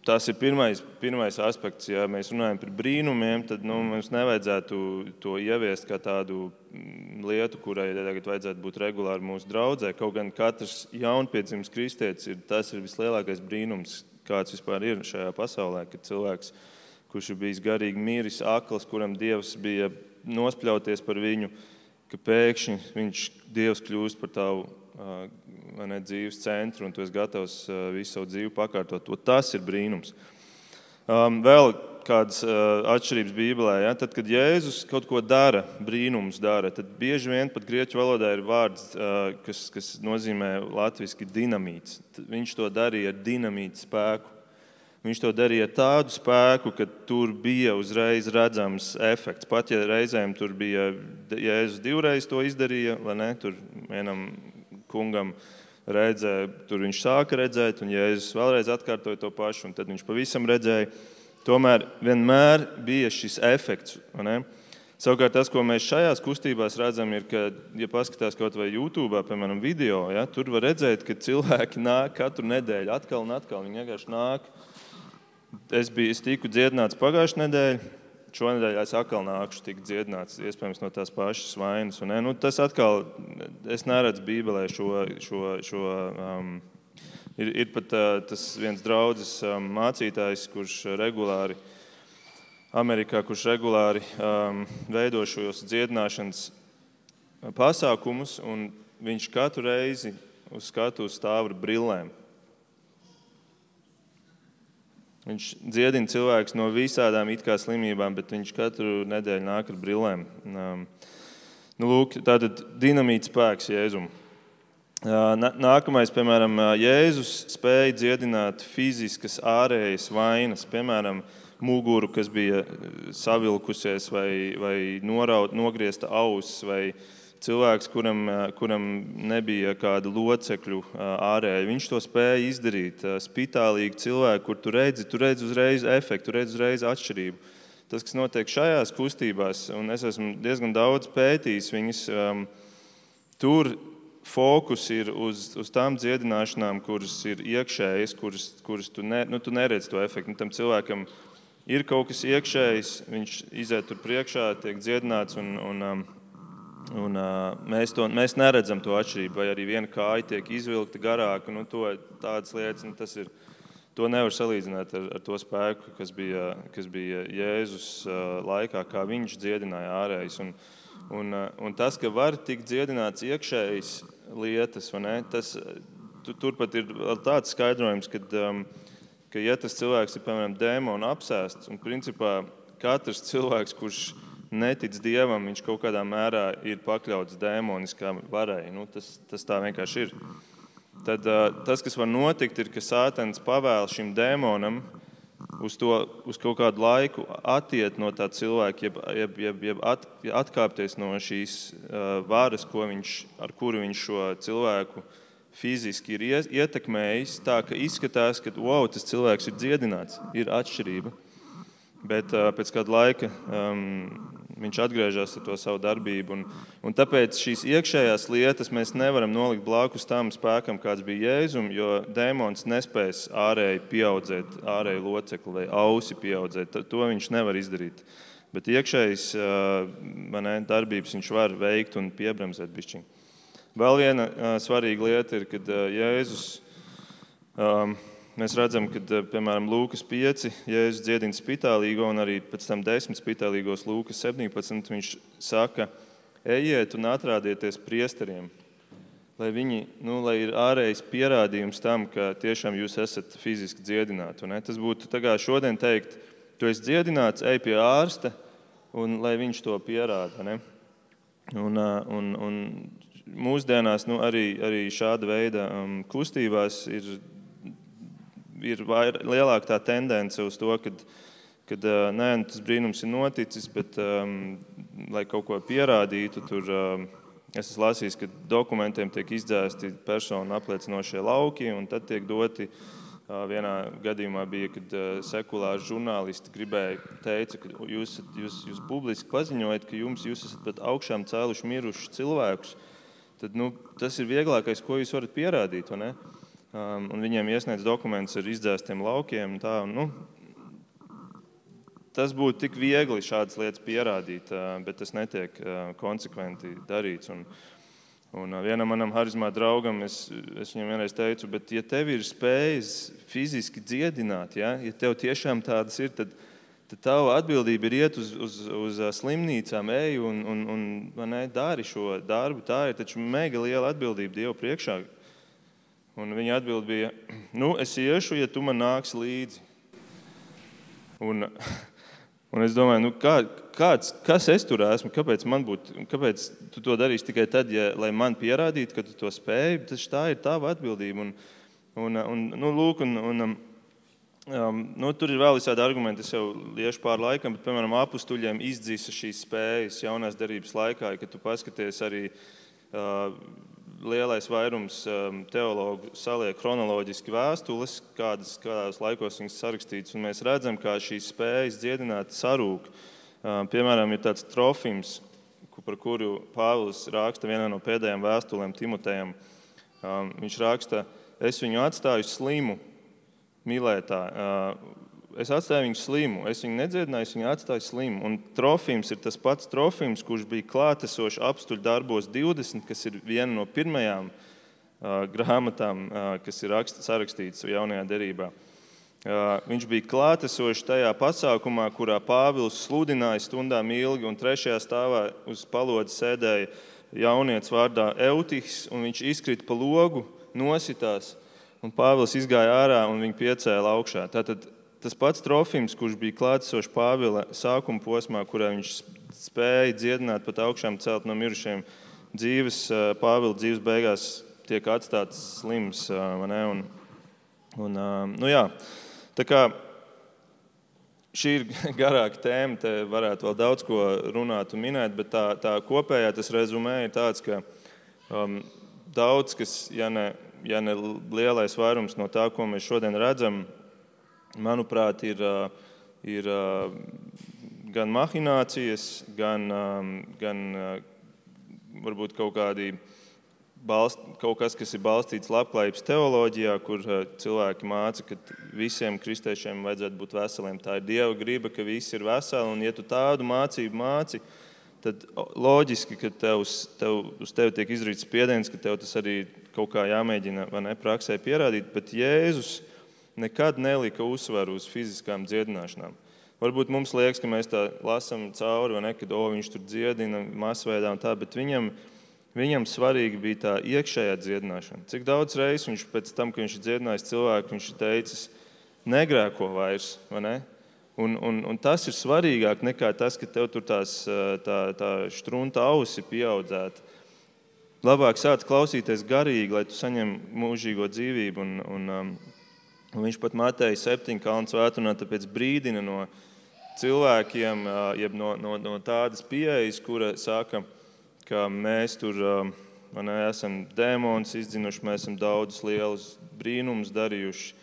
tas ir pirmais, pirmais aspekts. Ja mēs runājam par brīnumiem, tad nu, mums nevajadzētu to ieviest kā tādu mm, lietu, kurai tagad vajadzētu būt regulāri mūsu draudzē. Kaut gan katrs jaunpiedzimis kristietis ir tas ir vislielākais brīnums, kāds vispār ir šajā pasaulē, kad cilvēks ir kurš ir bijis garīgi miris, akls, kuram Dievs bija nospļauties par viņu, ka pēkšņi viņš Dievs kļūst par tavu ne, dzīves centru un tu esi gatavs visu savu dzīvi pakārtot. To tas ir brīnums. Um, vēl kādas uh, atšķirības Bībelē. Ja? Tad, kad Jēzus kaut ko dara, brīnums dara, tad bieži vien pat grieķu valodā ir vārds, uh, kas, kas nozīmē latviešu dinamīts. Viņš to darīja ar dinamītu spēku. Viņš to darīja ar tādu spēku, ka tur bija uzreiz redzams efekts. Pat ja reizēm tur bija Jēzus divreiz to izdarīja, vai ne? Tur vienam kungam redzēja, tur viņš sāka redzēt, un Jēzus vēlreiz atkārtoja to pašu, un tad viņš pavisam redzēja. Tomēr vienmēr bija šis efekts. Savukārt tas, ko mēs šajās kustībās redzam, ir, ka, ja paskatās kaut vai YouTube, piemēram, video, ja, tur var redzēt, ka cilvēki nāk katru nedēļu atkal un atkal. Viņi vienkārši nāk Es biju es tiku dziedināts pagājušajā nedēļā. Šonadēļ es atkal nākušu, tikt dziedināts, iespējams, no tās pašas vainas. Un, ne, nu, tas atkal, es neredzu Bībelē šo. šo, šo um, ir, ir pat uh, tas viens draugs um, mācītājs, kurš regulāri Amerikā, kurš regulāri um, veido šos dziedināšanas pasākumus, un viņš katru reizi uz skatuves stāv ar brillēm. Viņš dziedina cilvēkus no visādām slimībām, bet viņš katru nedēļu nāk ar brillēm. Um, nu, lūk, tātad dinamīts spēks Jēzum. Uh, nākamais, piemēram, uh, Jēzus spēja dziedināt fiziskas ārējas vainas, piemēram, muguru, kas bija savilkusies vai, vai noraut, nogriezta auss vai cilvēks, kuram, kuram nebija kāda locekļu ārēji. Viņš to spēja izdarīt. Spitālīgi cilvēki, kur tu redzi, tu redzi uzreiz efektu, tu redzi uzreiz atšķirību. Tas, kas notiek šajās kustībās, un es esmu diezgan daudz pētījis viņas, um, tur fokus ir uz, uz tām dziedināšanām, kuras ir iekšējas, kuras, kuras tu, ne, nu, tu neredzi to efektu. Nu, tam cilvēkam ir kaut kas iekšējs, viņš iziet tur priekšā, tiek dziedināts. Un, un, um, Un, uh, mēs, to, mēs neredzam to atšķirību, vai arī viena kāja tiek izvilkta garāka. Nu, to, tādas lietas, nu, tas ir. To nevar salīdzināt ar, ar to spēku, kas bija, kas bija Jēzus uh, laikā, kā viņš dziedināja ārējais. Un, un, uh, un tas, ka var tikt dziedināts iekšējas lietas, tas, tu, turpat ir tāds skaidrojums, ka, um, ka ja tas cilvēks ir piemēram dēmonu apsēsts, un principā katrs cilvēks, kurš ir netic dievam, viņš kaut kādā mērā ir pakļauts dēmoniskām varai. Nu, tas, tas tā vienkārši ir. Tad, tas, kas var notikt, ir, ka Sātens pavēl šim dēmonam uz, to, uz kaut kādu laiku attiet no tā cilvēka, jeb, jeb, jeb, jeb at, atkāpties no šīs varas, viņš, ar kuru viņš šo cilvēku fiziski ir ietekmējis. Tā ka izskatās, ka wow, tas cilvēks ir dziedināts, ir atšķirība. Bet pēc kāda laika um, viņš atgriežas ar to savu darbību. Un, un tāpēc šīs iekšējās lietas mēs nevaram nolikt blakus tam spēkam, kāds bija Jēzum, jo dēmons nespēs ārēji pieaudzēt, ārēji locekli vai ausi pieaudzēt. To viņš nevar izdarīt. Bet iekšējas ne, darbības viņš var veikt un piebremzēt bišķiņu. Vēl viena svarīga lieta ir, kad Jēzus um, Mēs redzam, ka piemēram Lūkas 5, Jēzus dziedina spitālīgo, un arī pēc tam 10 spitālīgos Lūkas 17. Viņš saka, ejiet un atrādieties priesteriem, lai viņi, nu, lai ir ārējais pierādījums tam, ka tiešām jūs esat fiziski dziedināti. Tas būtu tā kā šodien teikt, tu esi dziedināts, ej pie ārsta, un lai viņš to pierāda. Ne? Un, un, un mūsdienās nu, arī, arī šāda veida um, kustībās ir ir vair, lielāka tā tendence uz to, ka kad, nē, nu, tas brīnums ir noticis, bet, um, lai kaut ko pierādītu, tur um, es esmu lasījis, ka dokumentiem tiek izdzēsti personu apliecinošie lauki, un tad tiek doti. Uh, vienā gadījumā bija, kad uh, sekulāri žurnālisti gribēja teikt, ka jūs, jūs, jūs publiski paziņojat, ka jums, jūs esat pat augšām cēluši mirušus cilvēkus. Tad, nu, tas ir vieglākais, ko jūs varat pierādīt. Ne? Um, un viņiem iesniedz dokumentus ar izdzēstiem laukiem. Tā, un, nu, tas būtu tik viegli šādas lietas pierādīt, uh, bet tas netiek uh, konsekventi darīts. Un, un uh, vienam manam harizmā draugam es, es viņam vienreiz teicu, bet ja tev ir spējas fiziski dziedināt, ja, ja tev tiešām tādas ir, tad, tad tava atbildība ir iet uz, uz, uz slimnīcām, ej un, un, un ne, dari šo darbu. Tā ir taču mega liela atbildība Dievu priekšā Un viņa atbild bija, nu, es iešu, ja tu man nāks līdzi. Un, un es domāju, nu, kā, kāds, kas es tur esmu, kāpēc man būtu, kāpēc tu to darīsi tikai tad, ja, lai man pierādītu, ka tu to spēj. Tas tā ir tava atbildība. Un, un, un, nu, lūk, un, un, um, nu, tur ir vēl visādi argumenti, es jau liešu pāri laikam, bet, piemēram, apstuļiem izdzisa šīs spējas jaunās darbības laikā, kad tu paskaties arī. Uh, lielais vairums um, teologu saliek chronoloģiski vēstules, kādas, kādās laikos viņas sarakstītas, un mēs redzam, kā šīs spējas dziedināt sarūk. Um, piemēram, ir tāds trofims, par kuru Pāvils raksta vienā no pēdējām vēstulēm Timotejam. Um, viņš raksta, es viņu atstāju slimu, mīlētā es atstāju viņu slimu. Es viņu nedziedināju, es viņu atstāju slimu. Un Trofims ir tas pats Trofims, kurš bija klātesošs apstuļu darbos 20, kas ir viena no pirmajām uh, grāmatām, uh, kas ir rakst, sarakstītas jaunajā derībā. Uh, viņš bija klātesošs tajā pasākumā, kurā Pāvils sludināja stundām ilgi, un trešajā stāvā uz palodzes sēdēja jaunietis vārdā Eutihs, un viņš izkrita pa logu, nositās, un Pāvils izgāja ārā un viņu piecēla augšā. Tātad tas pats Trofims, kurš bija klātesošs Pāvila sākuma posmā, kurā viņš spēja dziedināt pat augšām celt no mirušiem, dzīves, Pāvila dzīves beigās tiek atstāts slims. Un, un, nu jā, tā kā šī ir garāka tēma, te varētu vēl daudz ko runāt un minēt, bet tā, tā kopējā tas rezumē ir tāds, ka um, daudz kas, ja ne, ja ne lielais vairums no tā, ko mēs šodien redzam, manuprāt, ir, ir gan mahinācijas, gan, gan varbūt kaut kādi. Balst, kaut kas, kas ir balstīts labklājības teoloģijā, kur cilvēki māca, ka visiem kristiešiem vajadzētu būt veseliem. Tā ir Dieva griba, ka visi ir veseli. Un, ja tu tādu mācību māci, tad loģiski, ka tev, tev, uz tevi tiek izdarīts spiediens, ka tev tas arī kaut kā jāmēģina ne, praksē pierādīt. Bet Jēzus nekad nelika uzsvaru uz fiziskām dziedināšanām. Varbūt mums liekas, ka mēs tā lasām cauri, vai ne, kad o, viņš tur dziedina masveidā un tā, bet viņam, viņam svarīgi bija tā iekšējā dziedināšana. Cik daudz reizes viņš pēc tam, kad viņš ir dziedinājis cilvēku, viņš ir teicis, negrēko vairs, vai ne? Un, un, un tas ir svarīgāk nekā tas, ka tev tur tās, tā, tā strunta ausi pieaudzēta. Labāk sāc klausīties garīgi, lai tu saņemtu mūžīgo dzīvību. Un, un, um, un viņš pat Mateja 7. kalnu svētdienā brīdina no cilvēkiem, uh, jeb no, no, no tādas pieejas, kura saka, ka mēs tur ne, esam dēmonus izdzinuši, mēs esam daudzus lielus brīnumus darījuši.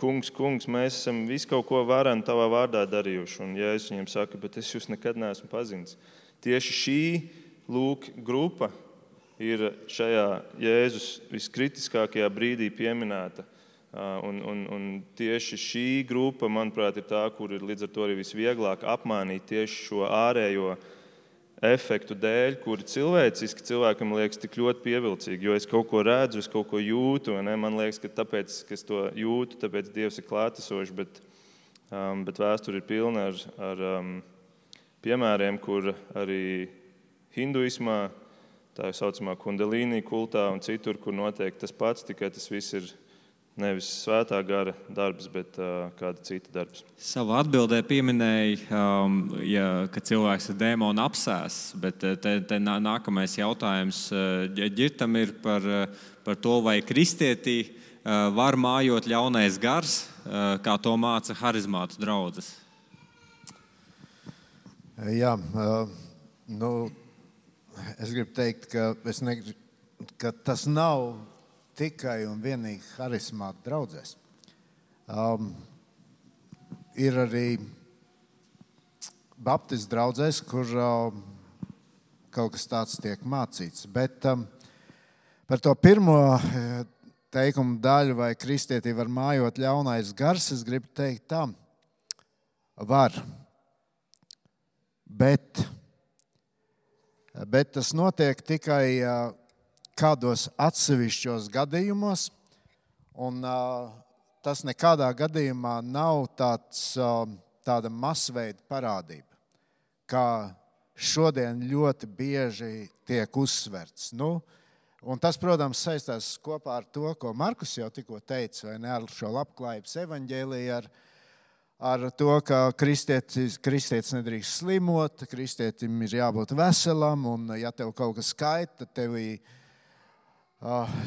Kungs, kungs, mēs esam visu kaut ko varenu tavā vārdā darījuši. Un Jēzus viņam saka, bet es jūs nekad neesmu pazinis. Tieši šī lūk, grupa ir šajā Jēzus viskritiskākajā brīdī pieminēta. Un, un, un tieši šī grupa, manuprāt, ir tā, kur ir līdz ar to arī visvieglāk apmānīt tieši šo ārējo efektu dēļ, kuri cilvēciski cilvēkam liekas tik ļoti pievilcīgi. Jo es kaut ko redzu, es kaut ko jūtu, un man liekas, ka tāpēc, ka es to jūtu, tāpēc Dievs ir klātesošs. Bet, um, bet vēsture ir pilna ar, ar um, piemēriem, kur arī hinduismā, tā saucamā kundalīnija kultā un citur, kur notiek tas pats, tikai tas viss ir Nevis svētā gara darbs, bet uh, kāda cita darbs. Savā atbildē pieminēja, um, ja, ka cilvēks ir dēmona apsēsts, bet te, te nākamais jautājums ģirtam ir par, par to, vai kristietī uh, var mājot ļaunais gars, uh, kā to māca harizmātu draudzes. Jā, uh, nu, es gribu teikt, ka, negribu, ka tas nav tikai un vienīgi harizmāta draudzēs. Um, ir arī Baptistu draugs, kur um, kaut kas tāds tiek mācīts. Bet um, par to pirmo eh, teikumu daļu, vai kristietī var mājot ļaunais gars, es gribu teikt, tā var. Bet, bet tas notiek tikai uh, kādos atsevišķos gadījumos, un uh, tas nekādā gadījumā nav tāds, uh, tāda masveida parādība, kā šodien ļoti bieži tiek uzsverts. Nu, Un tas, protams, saistās kopā ar to, ko Markus jau tikko teica, vai ne ar šo labklājības evaņģēlīju, ar, ar to, ka kristietis, kristietis nedrīkst slimot, kristietim ir jābūt veselam, un ja tev kaut kas skaita, tad tev ir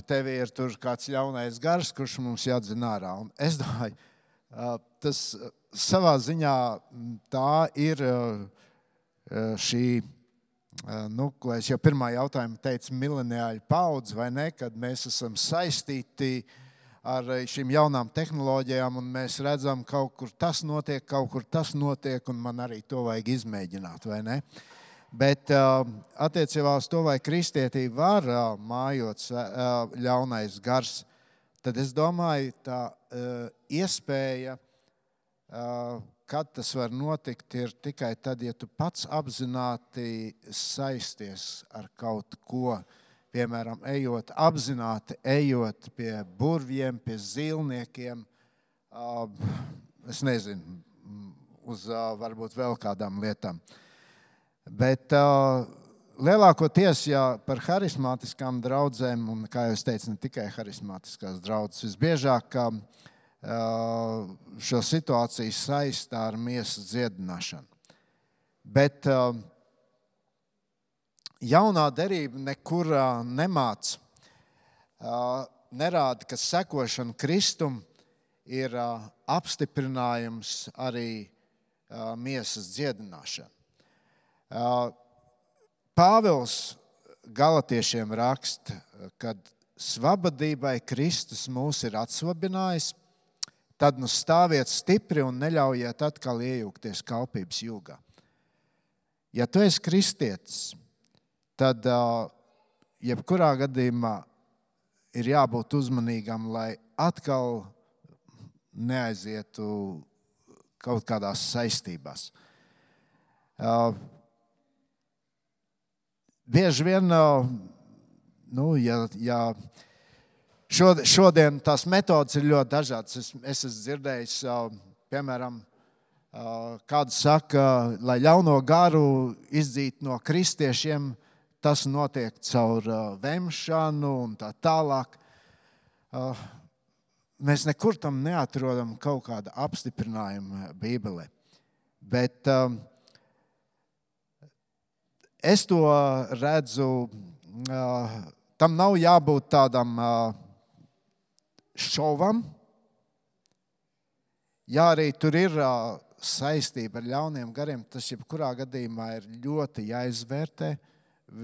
tev ir kāds ļaunais gars, kurš mums jādzina ārā. Un es domāju, ah, tas ah, savā ziņā mm, tā ir šī, nu, ko es jau pirmā jautājumā teicu, mileniāļu paudze, vai ne, kad mēs esam saistīti ar šīm jaunām tehnoloģijām, un mēs redzam, ka kaut kur tas notiek, kaut kur tas notiek, un man arī to vajag izmēģināt, vai ne? Uh, Bet uh, attiecībā uz to, vai kristietī var uh, mājot uh, ļaunais gars, tad es domāju, tā iespēja, kad tas var notikt, ir tikai tad, ja tu pats apzināti saisties ar kaut ko. Piemēram, ejot apzināti, ejot pie burviem, pie zīlniekiem, es nezinu, uz varbūt vēl kādām lietām. Bet uh, lielākoties, ja par harizmātiskām draudzēm, un kā jau teicu, ne tikai harizmātiskās draudzes, visbiežāk uh, šo situāciju saistā ar miesas dziedināšanu. Bet uh, jaunā derība nekur uh, nemāca. Uh, nerāda, ka sekošana Kristum ir uh, apstiprinājums arī uh, miesas dziedināšanai. Pāvils Galatiešiem raksta, ka svabadībai Kristus mūs ir atsvabinājis, tad nu stāviet stipri un neļaujiet atkal iejūgties kalpības jūgā. Ja tu esi kristietis, tad jebkurā gadījumā ir jābūt uzmanīgam, lai atkal neaizietu kaut kādās saistībās. Bieži vien, nu, ja, ja šodien tās metodas ir ļoti dažādas, es, es esmu dzirdējis, piemēram, kāds saka, lai ļauno garu izdzītu no kristiešiem, tas notiek caur vemšanu un tā tālāk. Mēs nekur tam neatrodam kaut kādu apstiprinājumu Bībelē. Bet um, es to redzu, uh, tam nav jābūt tādam uh, šovam. Jā, arī tur ir uh, saistība ar ļauniem gariem. Tas jebkurā gadījumā ir ļoti jāizvērtē.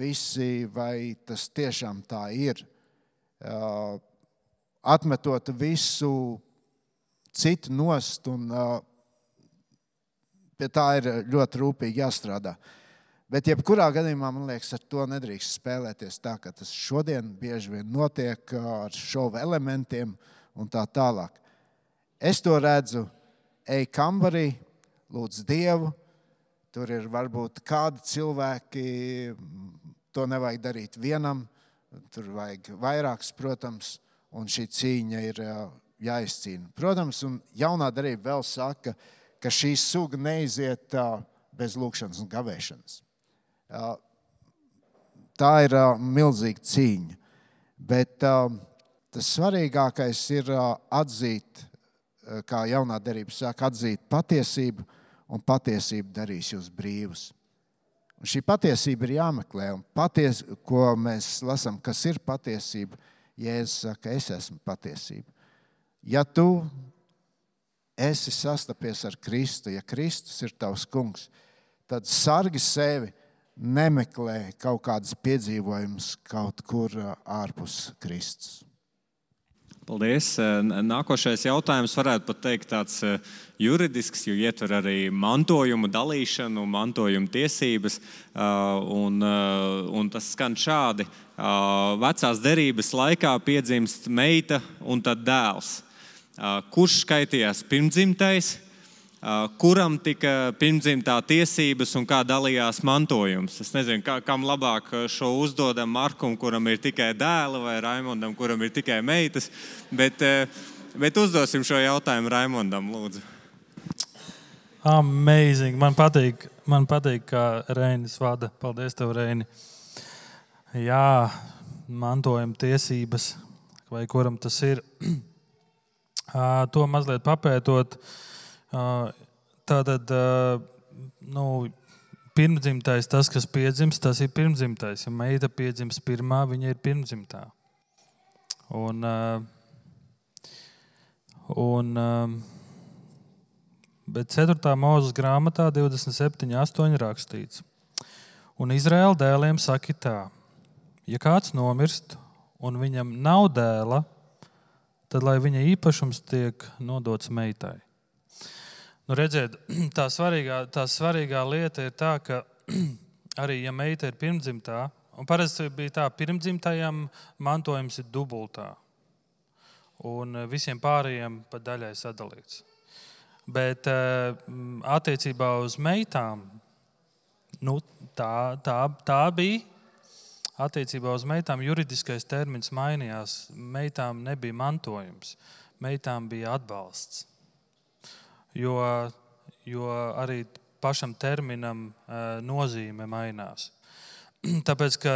Visi, vai tas tiešām tā ir. Uh, atmetot visu citu nost, un uh, pie tā ir ļoti rūpīgi jāstrādā. Bet, jebkurā gadījumā, man liekas, ar to nedrīkst spēlēties tā, ka tas šodien bieži vien notiek ar šovu elementiem un tā tālāk. Es to redzu, ej kambarī, lūdz Dievu. Tur ir varbūt kādi cilvēki, to nevajag darīt vienam, tur vajag vairākus, protams un šī cīņa ir jāizcīna. Protams, un jaunā darība vēl saka, ka šī suga neiziet bez lūkšanas un gavēšanas. Tā ir milzīga cīņa. Bet tas svarīgākais ir atzīt, kā jaunā darība saka, atzīt patiesību, un patiesība darīs jūs brīvus. Un šī patiesība ir jāmeklē, un paties, ko mēs lasām, kas ir patiesība, Jēzus saka, es esmu patiesība. Ja tu esi sastapies ar Kristu, ja Kristus ir tavs kungs, tad sargi sevi, nemeklē kaut kādas piedzīvojumus kaut kur ārpus Kristus. Paldies. Nākošais jautājums varētu pat teikt tāds juridisks, jo ietver arī mantojumu dalīšanu, mantojumu tiesības. Un, un tas skan šādi. Vecās derības laikā piedzimst meita un tad dēls. Kurš skaitījās pirmdzimtais? Kuram tika pirmdzimtā tiesības un kā dalījās mantojums. Es nezinu, kā, kam labāk šo uzdodam Markam, kuram ir tikai dēli, vai Raimondam, kuram ir tikai meitas. Bet, bet uzdosim šo jautājumu Raimondam, lūdzu. Amazing. Man patīk, man patīk kā Reinis vada. Paldies, tev, Reini. Jā, mantojuma tiesības, vai kuram tas ir. To mazliet papētot. Uh, Tātad, nu, pirmdzimtais, tas, kas piedzimst, tas ir pirmdzimtais. Ja meita piedzimst pirmā, viņa ir pirmdzimtā. Un, un, bet 4. mūža grāmatā 27.8. rakstīts. Un Izraēla dēliem saka tā, ja kāds nomirst un viņam nav dēla, tad lai viņa īpašums tiek nodots meitai. Nu, redziet, tā svarīgā, tā svarīgā lieta ir tā, ka arī ja meita ir pirmdzimtā, un parasti bija tā, pirmdzimtajam mantojums ir dubultā, un visiem pārējiem pa daļai sadalīts. Bet eh, attiecībā uz meitām, nu, tā, tā, tā bija. Attiecībā uz meitām juridiskais termins mainījās. Meitām nebija mantojums, meitām bija atbalsts jo, jo arī pašam terminam nozīme mainās. Tāpēc, ka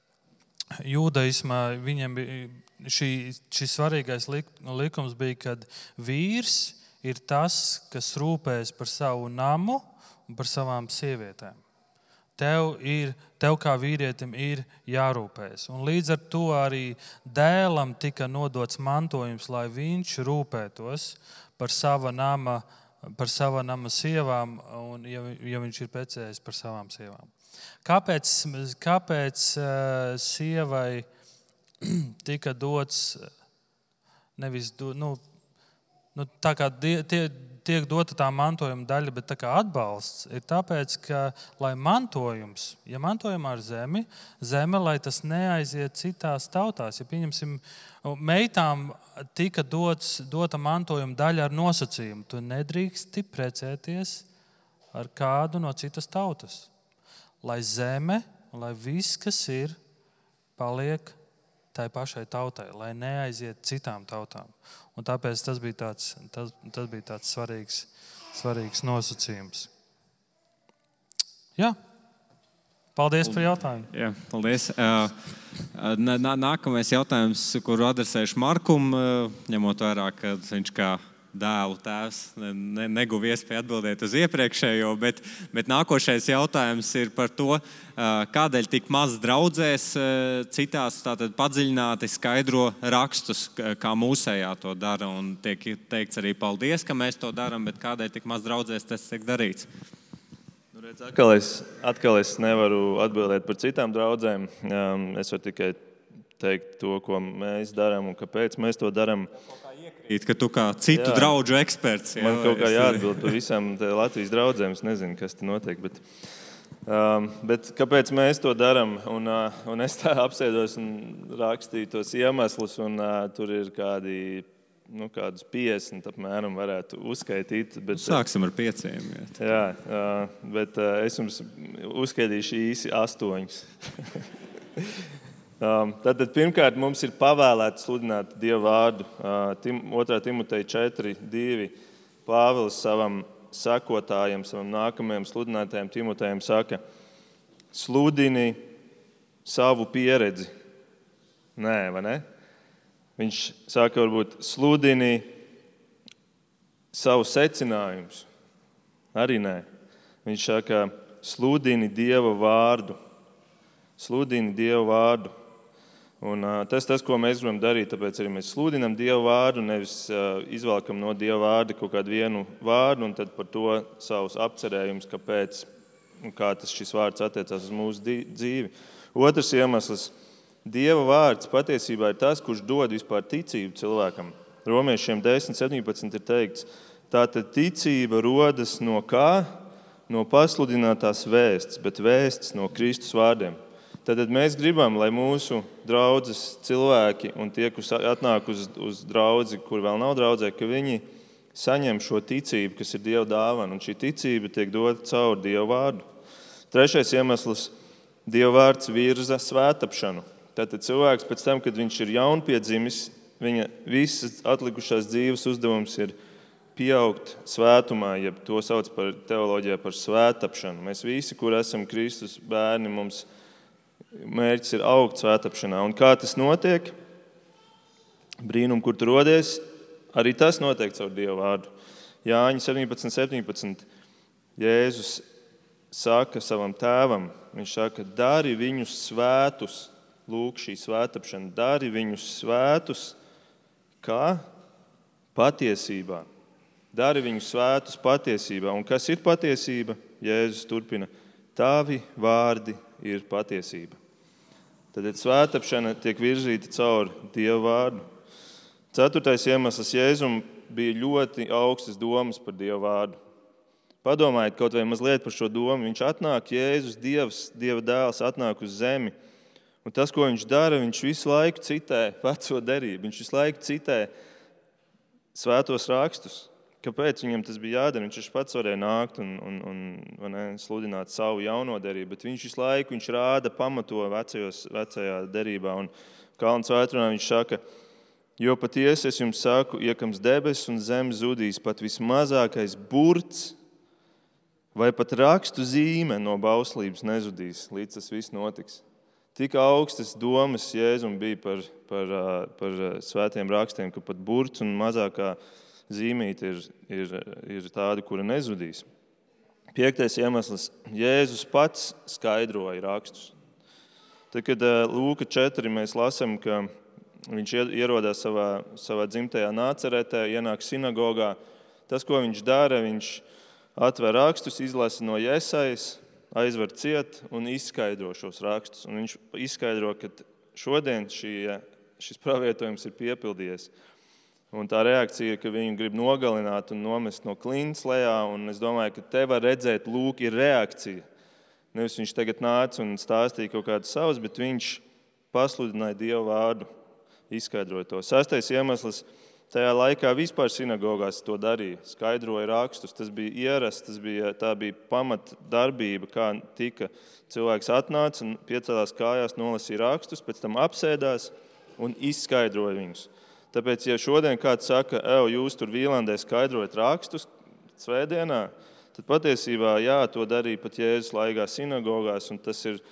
jūdaismā viņam šī, šis svarīgais likums, bija, kad vīrs ir tas, kas rūpējas par savu namu un par savām sievietēm. Tev, ir, tev kā vīrietim ir jārūpējas. Un līdz ar to arī dēlam tika nodots mantojums, lai viņš rūpētos par sava nama, par sava nama sievām, un, ja, ja viņš ir precējies par savām sievām. Kāpēc, kāpēc uh, sievai tika dots nevis do, nu, nu, tā kā die, tie, tiek dota tā mantojuma daļa, bet tā kā atbalsts ir tāpēc, ka, lai mantojums, ja mantojumā ir zemi, zeme, lai tas neaiziet citās tautās. Ja pieņemsim, meitām tika dots, dota mantojuma daļa ar nosacījumu, tu nedrīksti precēties ar kādu no citas tautas. Lai zeme lai viss, kas ir, paliek tai pašai tautai, lai neaiziet citām tautām. Un tāpēc tas bija tāds, tas, tas bija tāds svarīgs, svarīgs nosacījums. Jā. Paldies par jautājumu. Jā, paldies. Nākamais jautājums, kuru adresēšu Markum, ņemot vērā, ka viņš kā dēlu tēvs ne, neguva iespēju atbildēt uz iepriekšējo, bet, bet nākošais jautājums ir par to, kādēļ tik maz draudzēs citās padziļināti skaidro rakstus, kā mūsējā to dara. Un tiek teikts arī paldies, ka mēs to darām, bet kādēļ tik maz draudzēs tas tiek darīts? Nu, redz, atkal, es, atkal es nevaru atbildēt par citām draudzēm. Es varu tikai teikt to, ko mēs darām un kāpēc mēs to darām. It, ka tu kā citu jā. draugu eksperts. Jā, Man kaut kā jāatbild par visām Latvijas draugiem. Es nezinu, kas tur notiek. Bet, um, bet kāpēc mēs to darām? Un, uh, un es tā apsēdos un rakstīju tos iemeslus, un uh, tur ir kādi. Nu, kādus 50 apmēram varētu uzskaitīt. Bet, Sāksim ar pieciem. Jā, jā uh, bet uh, es jums uzskaitīšu īsi astoņus. Um, Tātad pirmkārt mums ir pavēlēts sludināt Dieva vārdu. Uh, Tim, 2. Timoteja 4, 2. Pāvils savam sekotājam, savam nākamajam sludinātājam Timotejam saka, sludini savu pieredzi. Nē, vai ne? Viņš saka, varbūt sludini savu secinājumus. Arī nē. Viņš saka, sludini Dieva vārdu. Sludini Dieva vārdu. Un, tas, tas, ko mēs gribam darīt, tāpēc arī mēs sludinam Dievu vārdu, nevis uh, izvelkam no Dieva vārda kaut kādu vienu vārdu un tad par to savus apcerējumus, kāpēc un kā tas šis vārds attiecās uz mūsu dzīvi. Otrs iemesls - Dieva vārds patiesībā ir tas, kurš dod vispār ticību cilvēkam. Romiešiem 10, 17 ir teikts, tā tad ticība rodas no kā? No pasludinātās vēsts, bet vēsts no Kristus vārdiem. Tad mēs gribam, lai mūsu draugs cilvēki un tie, kas atnāk uz, uz draugu, kur vēl nav draudzē, ka viņi saņem šo ticību, kas ir Dieva dāvana. Un šī ticība tiek dota caur Dieva vārdu. Trešais iemesls - Dieva vārds virza svētapšanu. Tātad cilvēks pēc tam, kad viņš ir jaunpiedzimis, viņa visas atlikušās dzīves uzdevums ir pieaugt svētumā, jeb to sauc par teoloģijā par svētapšanu. Mēs visi, kur esam Kristus bērni, mums ir mērķis ir augt svētāpšanā. Un kā tas notiek? Brīnum, kur tur rodies, arī tas notiek caur Dieva vārdu. Jāņa 17, 17. Jēzus saka savam tēvam, viņš saka, dari viņus svētus, lūk, šī svētāpšana, dari viņus svētus, kā patiesībā. Dari viņus svētus patiesībā. Un kas ir patiesība? Jēzus turpina, tavi vārdi ir patiesība. Tad svētāpšana tiek virzīta caur Dieva vārdu. Ceturtais iemesls Jēzum bija ļoti augstas domas par Dieva vārdu. Padomājiet kaut vai mazliet par šo domu. Viņš atnāk, Jēzus, Dievs, Dieva dēls, atnāk uz zemi. Un tas, ko viņš dara, viņš visu laiku citē veco derību. Viņš visu laiku citē svētos rakstus. Kāpēc viņam tas bija jādara? Viņš pats varēja nākt un, un, un ne, sludināt savu jauno derību, bet viņš visu laiku viņš rāda, pamato vecajos, vecajā derībā. Un Kalns vētrunā viņš saka, jo patiesi es jums saku, iekams debesis un zeme zudīs, pat vismazākais burts vai pat rakstu zīme no bauslības nezudīs, līdz tas viss notiks. Tik augstas domas Jēzum bija par, par, par svētiem rakstiem, ka pat burts un mazākā zīmīte ir, ir, ir tāda, kura nezudīs. Piektais iemesls - Jēzus pats skaidroja rakstus. Tad, kad eh, Lūka 4 mēs lasām, ka viņš ierodas savā, savā dzimtajā nācerētē, ienāk sinagogā, tas, ko viņš dara, viņš atver rakstus, izlasa no iesaistas, aizver ciet un izskaidro šos rakstus. Un viņš izskaidro, ka šodien šī, šis pravietojums ir piepildījies. Un tā reakcija ir, ka viņu grib nogalināt un nomest no klints lejā. Es domāju, ka te var redzēt, lūk, ir reakcija. Nevis viņš tagad nāca un stāstīja kaut kādu savus, bet viņš pasludināja Dievu vārdu, izskaidroja to. Sastais iemesls Tajā laikā vispār sinagogās to darīja, skaidroja rakstus. Tas bija ierasts, tas bija, tā bija pamatdarbība, kā tika cilvēks atnāca un piecēlās kājās, nolasīja rakstus, pēc tam apsēdās un izskaidroja viņus. Tāpēc, ja šodien kāds saka, ej, jūs tur Vīlandē skaidrojat rakstus svētdienā, tad patiesībā jā, to darīja pat Jēzus laikā sinagogās, un tas ir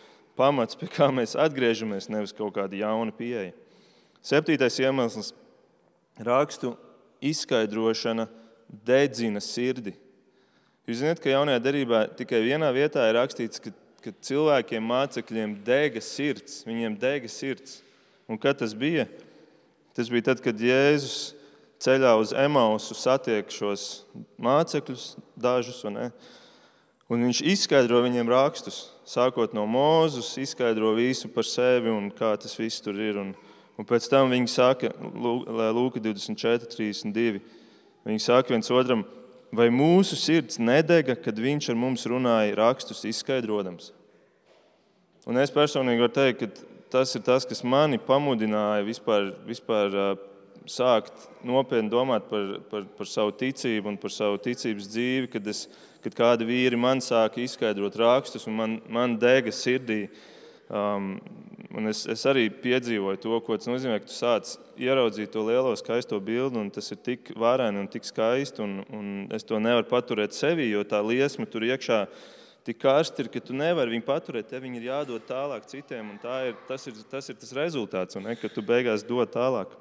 pamats, pie kā mēs atgriežamies, nevis kaut kāda jauna pieeja. Septītais iemesls rakstu izskaidrošana dedzina sirdi. Jūs zināt, ka jaunajā darbā tikai vienā vietā ir rakstīts, ka, ka cilvēkiem, mācekļiem dega sirds, viņiem dega sirds. Un kad tas bija? Tas bija tad, kad Jēzus ceļā uz Emausu satiek šos mācekļus, dažus, un, un viņš izskaidro viņiem rakstus. Sākot no Mūzus, izskaidro visu par sevi un kā tas viss tur ir. Un, Un pēc tam viņi saka, Lūk, 24, 32. Viņi saka viens otram, vai mūsu sirds nedega, kad viņš ar mums runāja rakstus izskaidrojams. Un es personīgi varu teikt, ka tas ir tas, kas mani pamudināja vispār, vispār sākt nopietni domāt par, par, par savu ticību un par savu ticības dzīvi, kad, es, kad kādi vīri man sāka izskaidrot rakstus un man, man dega sirdī. Um, es, es arī piedzīvoju to, ko tas nozīmē, ka tu sāc ieraudzīt to lielo skaisto bildi, un tas ir tik vareni un tik skaisti. Un, un es to nevaru paturēt sevī, jo tā liesma tur iekšā tik karsta ir, ka tu nevari viņu paturēt. Tev viņi ir jādod tālāk citiem, un ir, tas, ir, tas ir tas rezultāts, ne, ka tu beigās dod tālāk.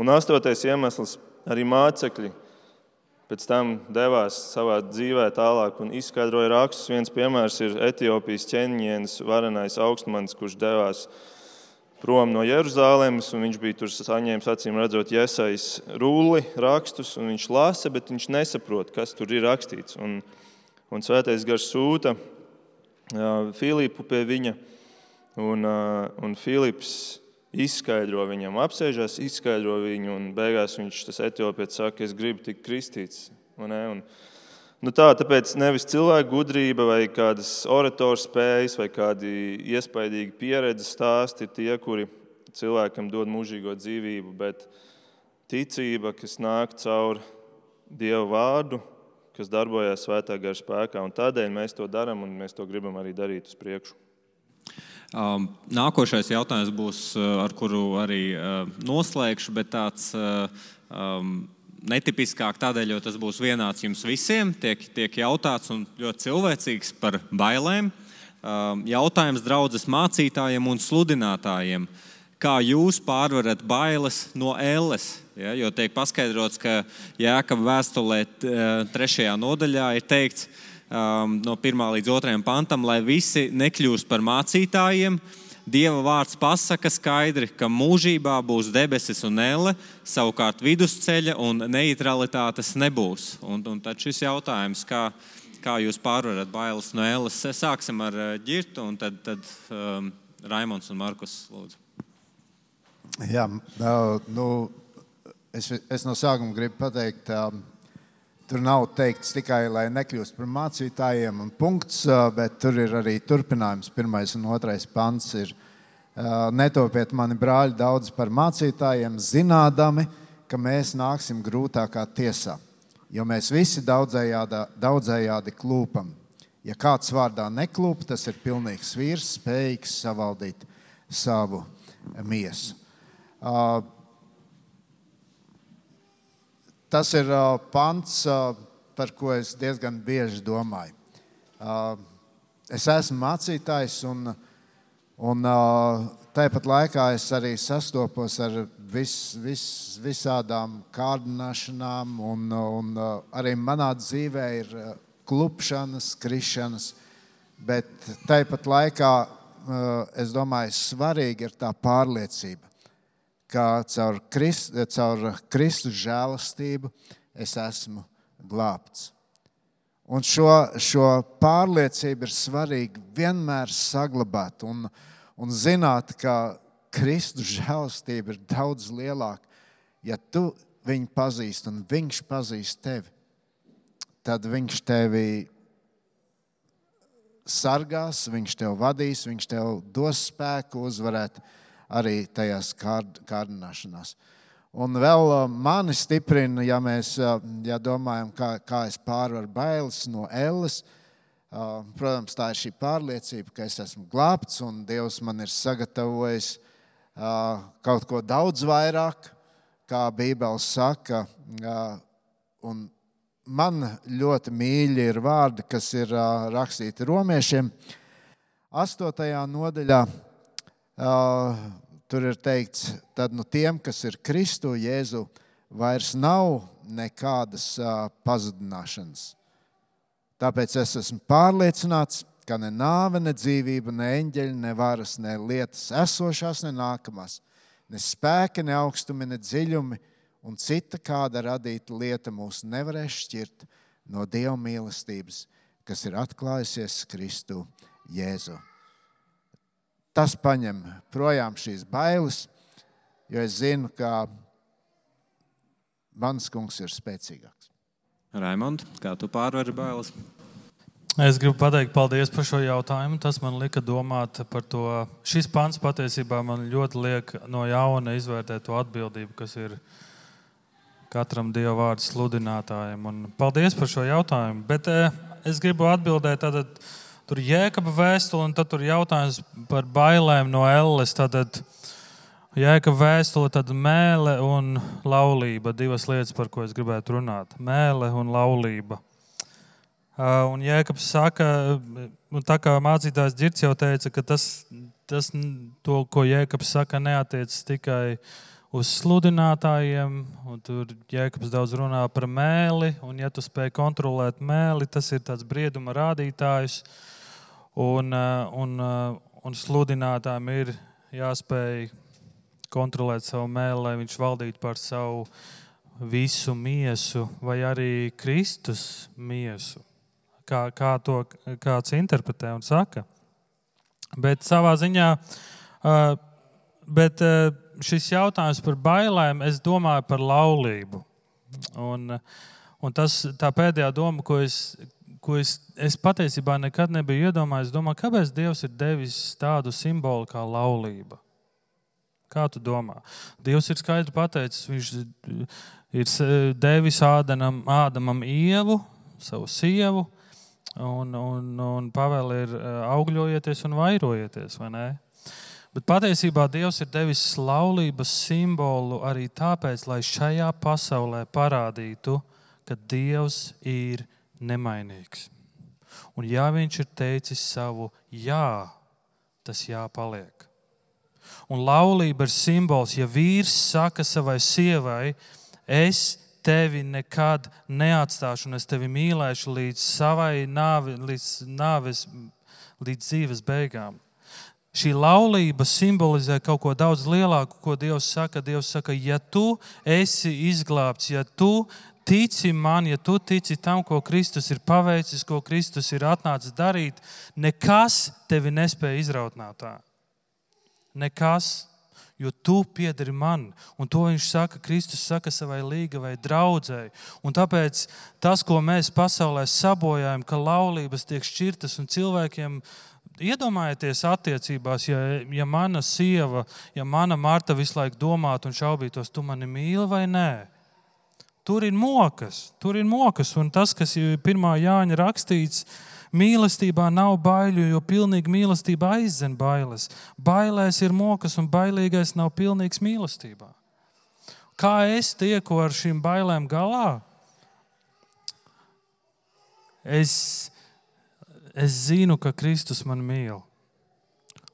Un astotais iemesls arī mācekļi pēc tam devās savā dzīvē tālāk un izskaidroja rakstus. Viens piemērs ir Etiopijas ķēniņš, varenais augstmanis, kurš devās prom no Jeruzalemes. Viņš bija tur saņēmis, acīm redzot, iesaistīts rulli rakstus, un viņš lasa, bet viņš nesaprot, kas tur ir rakstīts. Un, un Svētais Gars sūta Filipu pie viņa, un, un Filips izskaidro viņam, apsēžās, izskaidro viņu, un beigās viņš tas etiopietis saka, es gribu tikt kristīts. Un, nu tā, tāpēc nevis cilvēka gudrība vai kādas oratoru spējas vai kādi iespaidīgi pieredzes stāsti ir tie, kuri cilvēkam dod mūžīgo dzīvību, bet ticība, kas nāk caur Dieva vārdu, kas darbojas svētā gara spēkā. Un tādēļ mēs to darām un mēs to gribam arī darīt uz priekšu. Um, nākošais jautājums būs, uh, ar kuru arī uh, noslēgšu, bet tāds uh, um, netipiskāk tādēļ, jo tas būs vienāds jums visiem. Tiek, tiek jautāts un ļoti cilvēcīgs par bailēm. Um, jautājums draudzes mācītājiem un sludinātājiem. Kā jūs pārvarat bailes no ēles? Ja, jo tiek paskaidrots, ka Jēkabā vēstulē trešajā nodaļā ir teikts, um, no 1 līdz 2 pantam, lai visi nekļūst par mācītājiem. Dieva vārds pasaka skaidri, ka mūžībā būs debesis un elle, savukārt vidusceļa un neutralitātes nebūs. Un, un tad šis jautājums, kā, kā jūs pārvarat bailes no elles, sāksim ar ģirtu, un tad, tad um, Raimons un Markus lūdzu. Jā, nu, es, es no sākuma gribu pateikt, Tur nav teikts tikai, lai nekļūst par mācītājiem, un punkts, bet tur ir arī turpinājums. Pirmais un otrais pants ir: Netopiet mani brāļi daudz par mācītājiem, zinādami, ka mēs nāksim grūtākā tiesā, jo mēs visi daudzējādi, daudzējādi klūpam. Ja kāds vārdā neklūp, tas ir pilnīgs vīrs, spējīgs savaldīt savu miesu. Tas ir uh, pants, uh, par ko es diezgan bieži domāju. Uh, es esmu mācītājs, un, un tāpat laikā es arī sastopos ar vis, vis, visādām kārdināšanām, un, un arī manā dzīvē ir klupšanas, krišanas. Bet tāpat laikā es domāju, svarīgi ir tā pārliecība ka caur, Krist, caur Kristus žēlastību es esmu glābts. Un šo, šo pārliecību ir svarīgi vienmēr saglabāt un, un zināt, ka Kristus žēlastība ir daudz lielāka. Ja tu viņu pazīsti un viņš pazīst tevi, tad viņš tevi sargās, viņš tev vadīs, viņš tev dos spēku uzvarēt arī tajās kārdināšanās. Un vēl mani stiprina, ja mēs ja domājam, kā, kā es pārvaru bailes no elles. Protams, tā ir šī pārliecība, ka es esmu glābts un Dievs man ir sagatavojis kaut ko daudz vairāk, kā Bībele saka. Un man ļoti mīļi ir vārdi, kas ir rakstīti romiešiem. Astotajā nodaļā tur ir teikts, tad nu tiem, kas ir Kristu Jēzu, vairs nav nekādas pazudināšanas. Tāpēc es esmu pārliecināts, ka ne nāve, ne dzīvība, ne eņģeļi, ne varas, ne lietas esošās, ne nākamās, ne spēki, ne augstumi, ne dziļumi un cita kāda radīta lieta mūs nevarēs šķirt no Dieva mīlestības, kas ir atklājusies Kristu Jēzu. Tas paņem projām šīs bailes, jo es zinu, ka mans kungs ir spēcīgāks. Raimond, kā tu pārvari bailes? Es gribu pateikt paldies par šo jautājumu. Tas man lika domāt par to. Šis pants patiesībā man ļoti liek no jauna izvērtēt to atbildību, kas ir katram dieva vārdu sludinātājam. Un paldies par šo jautājumu. Bet eh, es gribu atbildēt, tad tur ir jēkaba vēstule, un tad ir jautājums par bailēm no elles. Tad, Jēkab vēstule, tad mēlē un laulība. Divas lietas, par ko es gribētu runāt. Mēlē un laulība. Un Jēkabs saka, tā kā mācītājs Girts jau teica, ka tas, tas to, ko Jēkabs saka, neatiecas tikai uz sludinātājiem. Tur Jēkabs daudz runā par mēli, un ja tu spēj kontrolēt mēli, tas ir tāds brieduma rādītājs. Uh, un, uh, un sludinātājiem ir jāspēj kontrolēt savu mēlu, lai viņš valdītu par savu visu miesu, vai arī Kristus miesu. Kā, kā to kāds interpretē un saka. Bet savā ziņā bet šis jautājums par bailēm, es domāju par laulību. Un, un tas, tā pēdējā doma, ko es, ko es, es patiesībā nekad nebiju iedomājies, domāju, kāpēc Dievs ir devis tādu simbolu kā laulība. Kā tu domā? Dievs ir skaidri pateicis, viņš ir devis Ādamam, Ādamam ievu, savu sievu, un, un, un pavēl ir e, augļojieties un vairojieties. Bet patiesībā Dievs ir devis laulības simbolu arī tāpēc, lai šajā pasaulē parādītu, ka Dievs ir nemainīgs. Un ja Viņš ir teicis savu jā, tas jāpaliek. Un laulība ir simbols, ja vīrs saka savai sievai, es tevi nekad neatstāšu, un es tevi mīlēšu līdz savai nāvi, līdz nāves, līdz dzīves beigām. Šī laulība simbolizē kaut ko daudz lielāku, ko Dievs saka. Dievs saka, ja tu esi izglābts, ja tu tici man, ja tu tici tam, ko Kristus ir paveicis, ko Kristus ir atnācis darīt, nekas tevi nespēja izraut no tā nekas, jo tu piederi man. Un to viņš saka, Kristus saka savai līgavai draudzēji. Un tāpēc tas, ko mēs pasaulē sabojājam, ka laulības tiek šķirtas un cilvēkiem. Iedomājieties, attiecībās, ja, ja mana sieva, ja mana Marta visu laiku domātu un šaubītos, tu mani mīli vai nē. Tur ir mokas, tur ir mokas, un tas, kas ir pirmā Jāņa rakstīts, Mīlestībā nav baiļu, jo pilnīga mīlestība aizdzen bailes. Bailēs ir mokas, un bailīgais nav pilnīgs mīlestībā. Kā es tieku ar šīm bailēm galā? Es, es zinu, ka Kristus man mīl.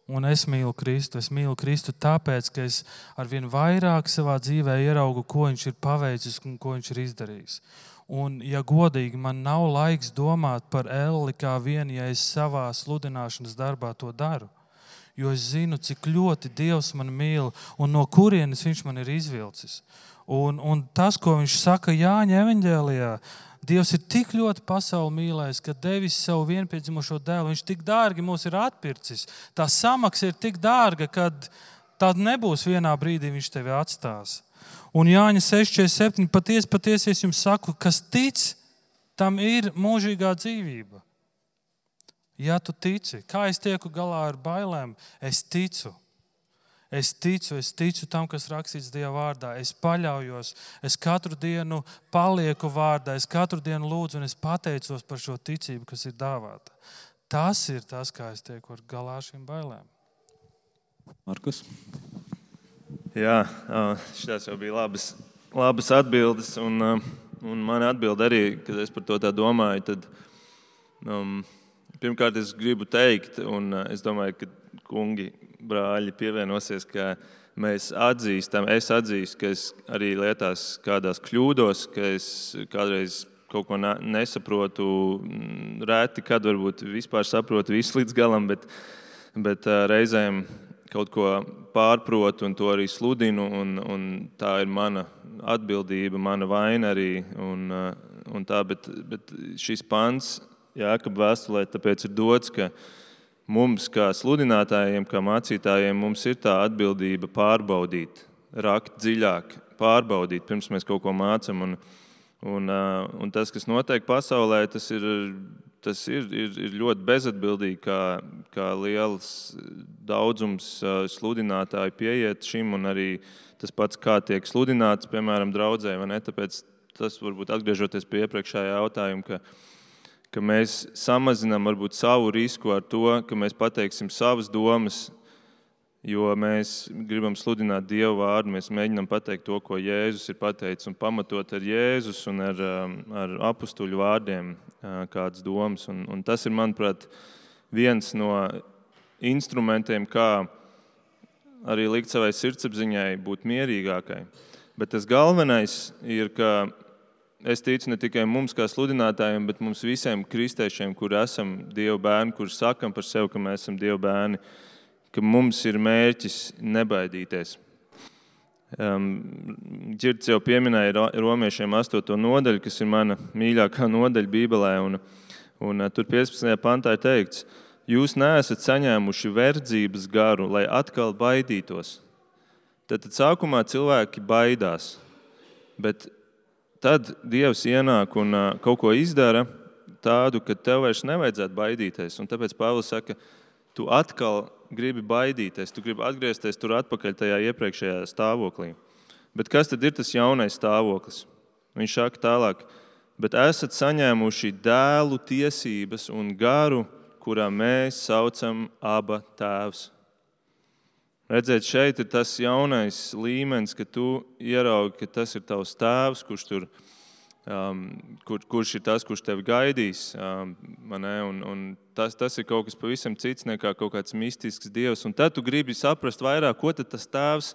Un es mīlu Kristu. Es mīlu Kristu tāpēc, ka es arvien vairāk savā dzīvē ieraugu, ko Viņš ir paveicis un ko Viņš ir izdarījis. Un, ja godīgi, man nav laiks domāt par Elli kā vienu, ja es savā sludināšanas darbā to daru. Jo es zinu, cik ļoti Dievs man mīl un no kurienes Viņš man ir izvilcis. Un, un tas, ko Viņš saka Jāņa evanģēlijā, Dievs ir tik ļoti pasauli mīlējis, ka devis savu vienpiedzimušo dēlu. Viņš tik dārgi mūs ir atpircis. Tā samaksa ir tik dārga, ka tāda nebūs vienā brīdī viņš tevi atstās. Un Jāņa 6,47. patiesi, patiesi es jums saku, kas tic, tam ir mūžīgā dzīvība. Ja tu tici, kā es tieku galā ar bailēm, es ticu. Es ticu, es ticu tam, kas rakstīts Dieva vārdā. Es paļaujos, es katru dienu palieku vārdā, es katru dienu lūdzu un es pateicos par šo ticību, kas ir dāvāta. Tas ir tas, kā es tieku galā ar šīm bailēm. Markus? Jā, šīs jau bija labas, labas atbildes. Un, un man atbild arī, kad es par to tā domāju. Tad, um, pirmkārt, es gribu teikt, un es domāju, ka kungi brāļi pievienosies, ka mēs atzīstam, es atzīstu, ka es arī lietās kādās kļūdos, ka es kādreiz kaut ko nesaprotu, mm, rēti, kad varbūt vispār saprotu visu līdz galam, bet, bet reizēm kaut ko pārprotu un to arī sludinu. Un, un tā ir mana atbildība, mana vaina arī. Un, un tā, bet, bet šis pants Jāekab vēstulē tāpēc ir dots, ka mums, kā sludinātājiem, kā mācītājiem, mums ir tā atbildība pārbaudīt, rakt dziļāk, pārbaudīt, pirms mēs kaut ko mācām. Un, un, un tas, kas notiek pasaulē, tas ir, tas ir, ir, ir ļoti bezatbildīgi, kā, kā liels daudzums sludinātāju pieiet šim, un arī tas pats, kā tiek sludināts, piemēram, draudzē. Tāpēc tas varbūt atgriežoties pie iepriekšējā jautājuma ka mēs samazinām varbūt savu risku ar to, ka mēs pateiksim savas domas, jo mēs gribam sludināt Dievu vārdu. Mēs mēģinām pateikt to, ko Jēzus ir pateicis, un pamatot ar Jēzus un ar, um, ar apstuļu vārdiem uh, kādas domas. Un, un tas ir, manuprāt, viens no instrumentiem, kā arī likt savai sirdsapziņai būt mierīgākai. Bet tas galvenais ir, ka es ticu ne tikai mums, kā sludinātājiem, bet mums visiem kristiešiem, kur esam Dieva bērni, kuriem sakam par sevi, ka mēs esam Dieva bērni, ka mums ir mērķis nebaidīties. Um, Girts jau pieminēja romiešiem 8. nodaļu, kas ir mana mīļākā nodaļa Bībelē. Un, un, uh, tur 15. pantā ir teikts, jūs neesat saņēmuši verdzības garu, lai atkal baidītos. Tad, tad sākumā cilvēki baidās, bet tad Dievs ienāk un kaut ko izdara tādu, ka tev vairs nevajadzētu baidīties. Un tāpēc Pāvils saka, tu atkal gribi baidīties, tu gribi atgriezties tur atpakaļ tajā iepriekšējā stāvoklī. Bet kas tad ir tas jaunais stāvoklis? Viņš saka tālāk, bet esat saņēmuši dēlu tiesības un garu, kurā mēs saucam aba tēvs. Redzēt, šeit ir tas jaunais līmenis, ka tu ieraugi, ka tas ir tavs tēvs, kurš, tur, um, kur, kurš ir tas, kurš tevi gaidīs. Um, un, un tas, tas ir kaut kas pavisam cits nekā kaut kāds mistisks dievs. Un tad tu gribi saprast vairāk, ko tas tēvs.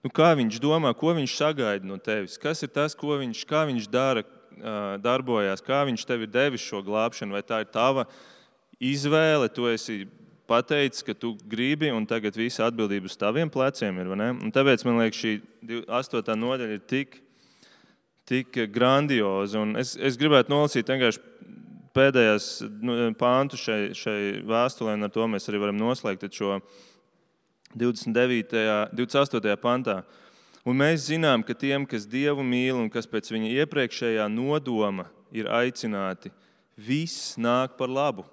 Nu, kā viņš domā, ko viņš sagaida no tevis? Kas ir tas, ko viņš, viņš dara, darbojas, kā viņš tev ir devis šo glābšanu? Vai tā ir tava izvēle, tu esi pateicis, ka tu gribi, un tagad visa atbildība uz taviem pleciem ir. Tāpēc man liekas, šī astotā nodaļa ir tik, tik grandioza. Es, es gribētu nolasīt pēdējās nu, pāntu šai, šai vēstulē, un ar to mēs arī varam noslēgt šo 29. 28. pantā. Un mēs zinām, ka tiem, kas Dievu mīl un kas pēc viņa iepriekšējā nodoma ir aicināti, viss nāk par labu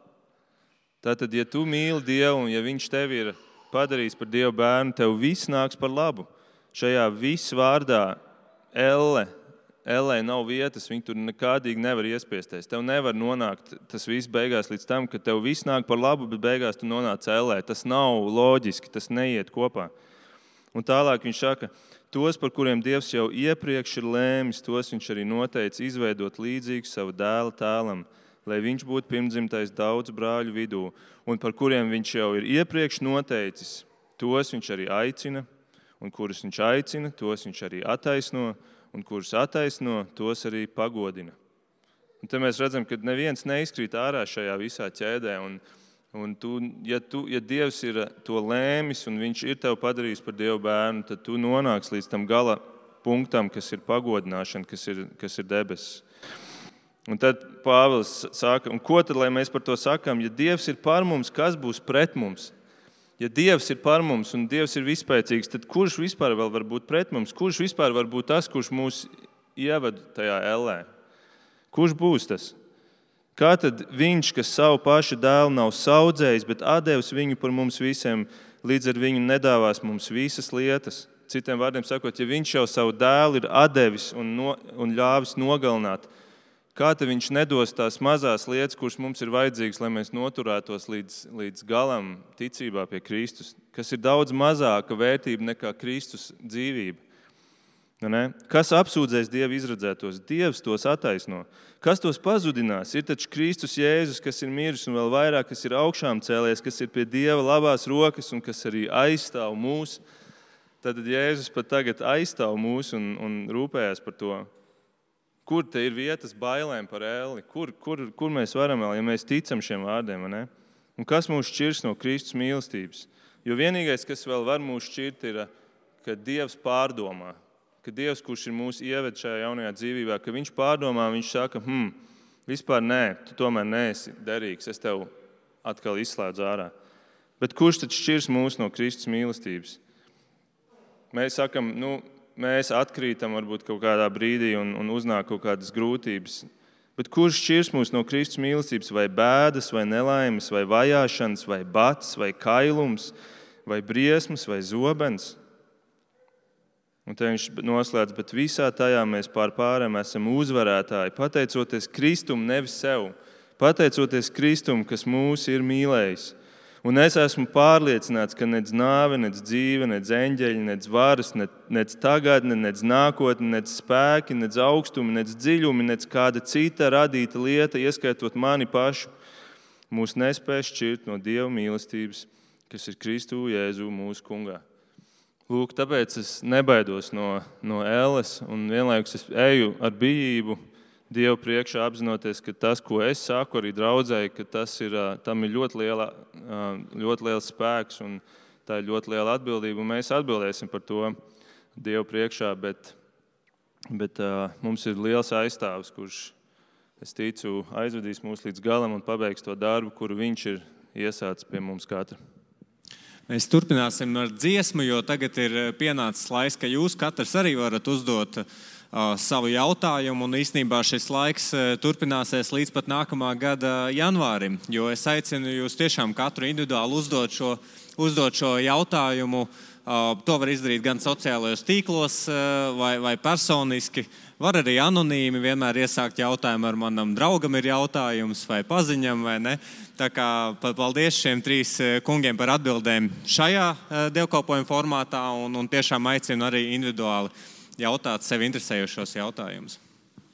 Tātad, ja tu mīli Dievu un ja Viņš tevi ir padarījis par Dieva bērnu, tev viss nāks par labu. Šajā viss vārdā Elle. Elē nav vietas, viņa tur nekādīgi nevar iespiesties. Tev nevar nonākt tas viss beigās līdz tam, ka tev viss nāk par labu, bet beigās tu nonāc Elē. Tas nav loģiski, tas neiet kopā. Un tālāk viņš saka, tos, par kuriem Dievs jau iepriekš ir lēmis, tos viņš arī noteica izveidot līdzīgu savu dēla tēlam lai viņš būtu pirmdzimtais daudzu brāļu vidū, un par kuriem viņš jau ir iepriekš noteicis. Tos viņš arī aicina, un kurus viņš aicina, tos viņš arī attaisno, un kurus attaisno, tos arī pagodina. Un te mēs redzam, ka neviens neizkrīt ārā šajā visā ķēdē. Un, un tu, ja, tu, ja Dievs ir to lēmis un Viņš ir tevi padarījis par Dieva bērnu, tad tu nonāksi līdz tam gala punktam, kas ir pagodināšana, kas ir, kas ir debesis. Un tad Pāvils saka, ko tad mēs par to sakām? Ja Dievs ir par mums, kas būs pret mums? Ja Dievs ir par mums un Dievs ir vispēcīgs, tad kurš vispār var būt pret mums? Kurš vispār var būt tas, kurš mūs ievada tajā ellē? Kurš būs tas? Kā tad viņš, kas savu pašu dēlu nav audzējis, bet devis viņu par mums visiem, līdz ar viņu nedāvās mums visas lietas. Citiem vārdiem sakot, ja viņš jau savu dēlu ir devis un, no, un ļāvis nogalināt, kā te viņš nedos tās mazās lietas, kuras mums ir vajadzīgas, lai mēs noturētos līdz, līdz galam ticībā pie Kristus, kas ir daudz mazāka vērtība nekā Kristus dzīvība. Nu ne? Kas apsūdzēs Dievu izredzētos? Dievs tos attaisno. Kas tos pazudinās? Ir taču Kristus Jēzus, kas ir miris un vēl vairāk, kas ir augšām cēlies, kas ir pie Dieva labās rokas un kas arī aizstāv mūs. Tad Jēzus pat tagad aizstāv mūs un, un rūpējas par to. Kur te ir vietas bailēm par ēli? Kur, kur, kur mēs varam vēl, ja mēs ticam šiem vārdiem? Un kas mūs šķirs no Kristus mīlestības? Jo vienīgais, kas vēl var mūs šķirt, ir, ka Dievs pārdomā ka Dievs, kurš ir mūsu ievedis šajā jaunajā dzīvībā, ka Viņš pārdomā, Viņš saka, hmm, vispār nē, tu tomēr neesi derīgs, es tev atkal izslēdzu ārā. Bet kurš tad šķirs mūs no Kristus mīlestības? Mēs sakam, nu, mēs atkrītam varbūt kaut kādā brīdī un, un uznāk kaut kādas grūtības. Bet kurš šķirs mūs no Kristus mīlestības, vai bēdas, vai nelaimes, vai vajāšanas, vai bats, vai kailums, vai briesmas, vai zobens? Un te viņš noslēdz, bet visā tajā mēs pār pārējiem esam uzvarētāji, pateicoties Kristum, nevis sev, pateicoties Kristum, kas mūs ir mīlējis. Un es esmu pārliecināts, ka nec nāve, nec dzīve, nec eņģeļi, nec varas, nec, nec tagadne, nec nākotne, nec spēki, nec augstumi, nec dziļumi, nec kāda cita radīta lieta, ieskaitot mani pašu, mūs nespēj šķirt no Dieva mīlestības, kas ir Kristu Jēzu mūsu kungā. Lūk, tāpēc es nebaidos no, no ēles, un vienlaikus es eju ar bijību Dievu priekšā, apzinoties, ka tas, ko es saku arī draudzēji, ka tas ir, tam ir ļoti, liela, ļoti liels spēks un tā ir ļoti liela atbildība. Mēs atbildēsim par to Dievu priekšā, bet, bet mums ir liels aizstāvis, kurš, es ticu, aizvedīs mūs līdz galam un pabeigs to darbu, kuru viņš ir iesācis pie mums katra. Mēs turpināsim ar dziesmu, jo tagad ir pienācis laiks, ka jūs katrs arī varat uzdot uh, savu jautājumu. Un īsnībā šis laiks uh, turpināsies līdz pat nākamā gada janvārim. Jo es aicinu jūs tiešām katru individuāli uzdot šo, uzdot šo jautājumu. Uh, to var izdarīt gan sociālajos tīklos, vai, vai personiski. Var arī anonīmi vienmēr iesākt jautājumu, ar manam draugam ir jautājums, vai paziņam, vai ne. Tā kā paldies šiem trīs kungiem par atbildēm šajā dievkalpojuma formātā, un, un tiešām aicinu arī individuāli jautāt sev interesējošos jautājumus.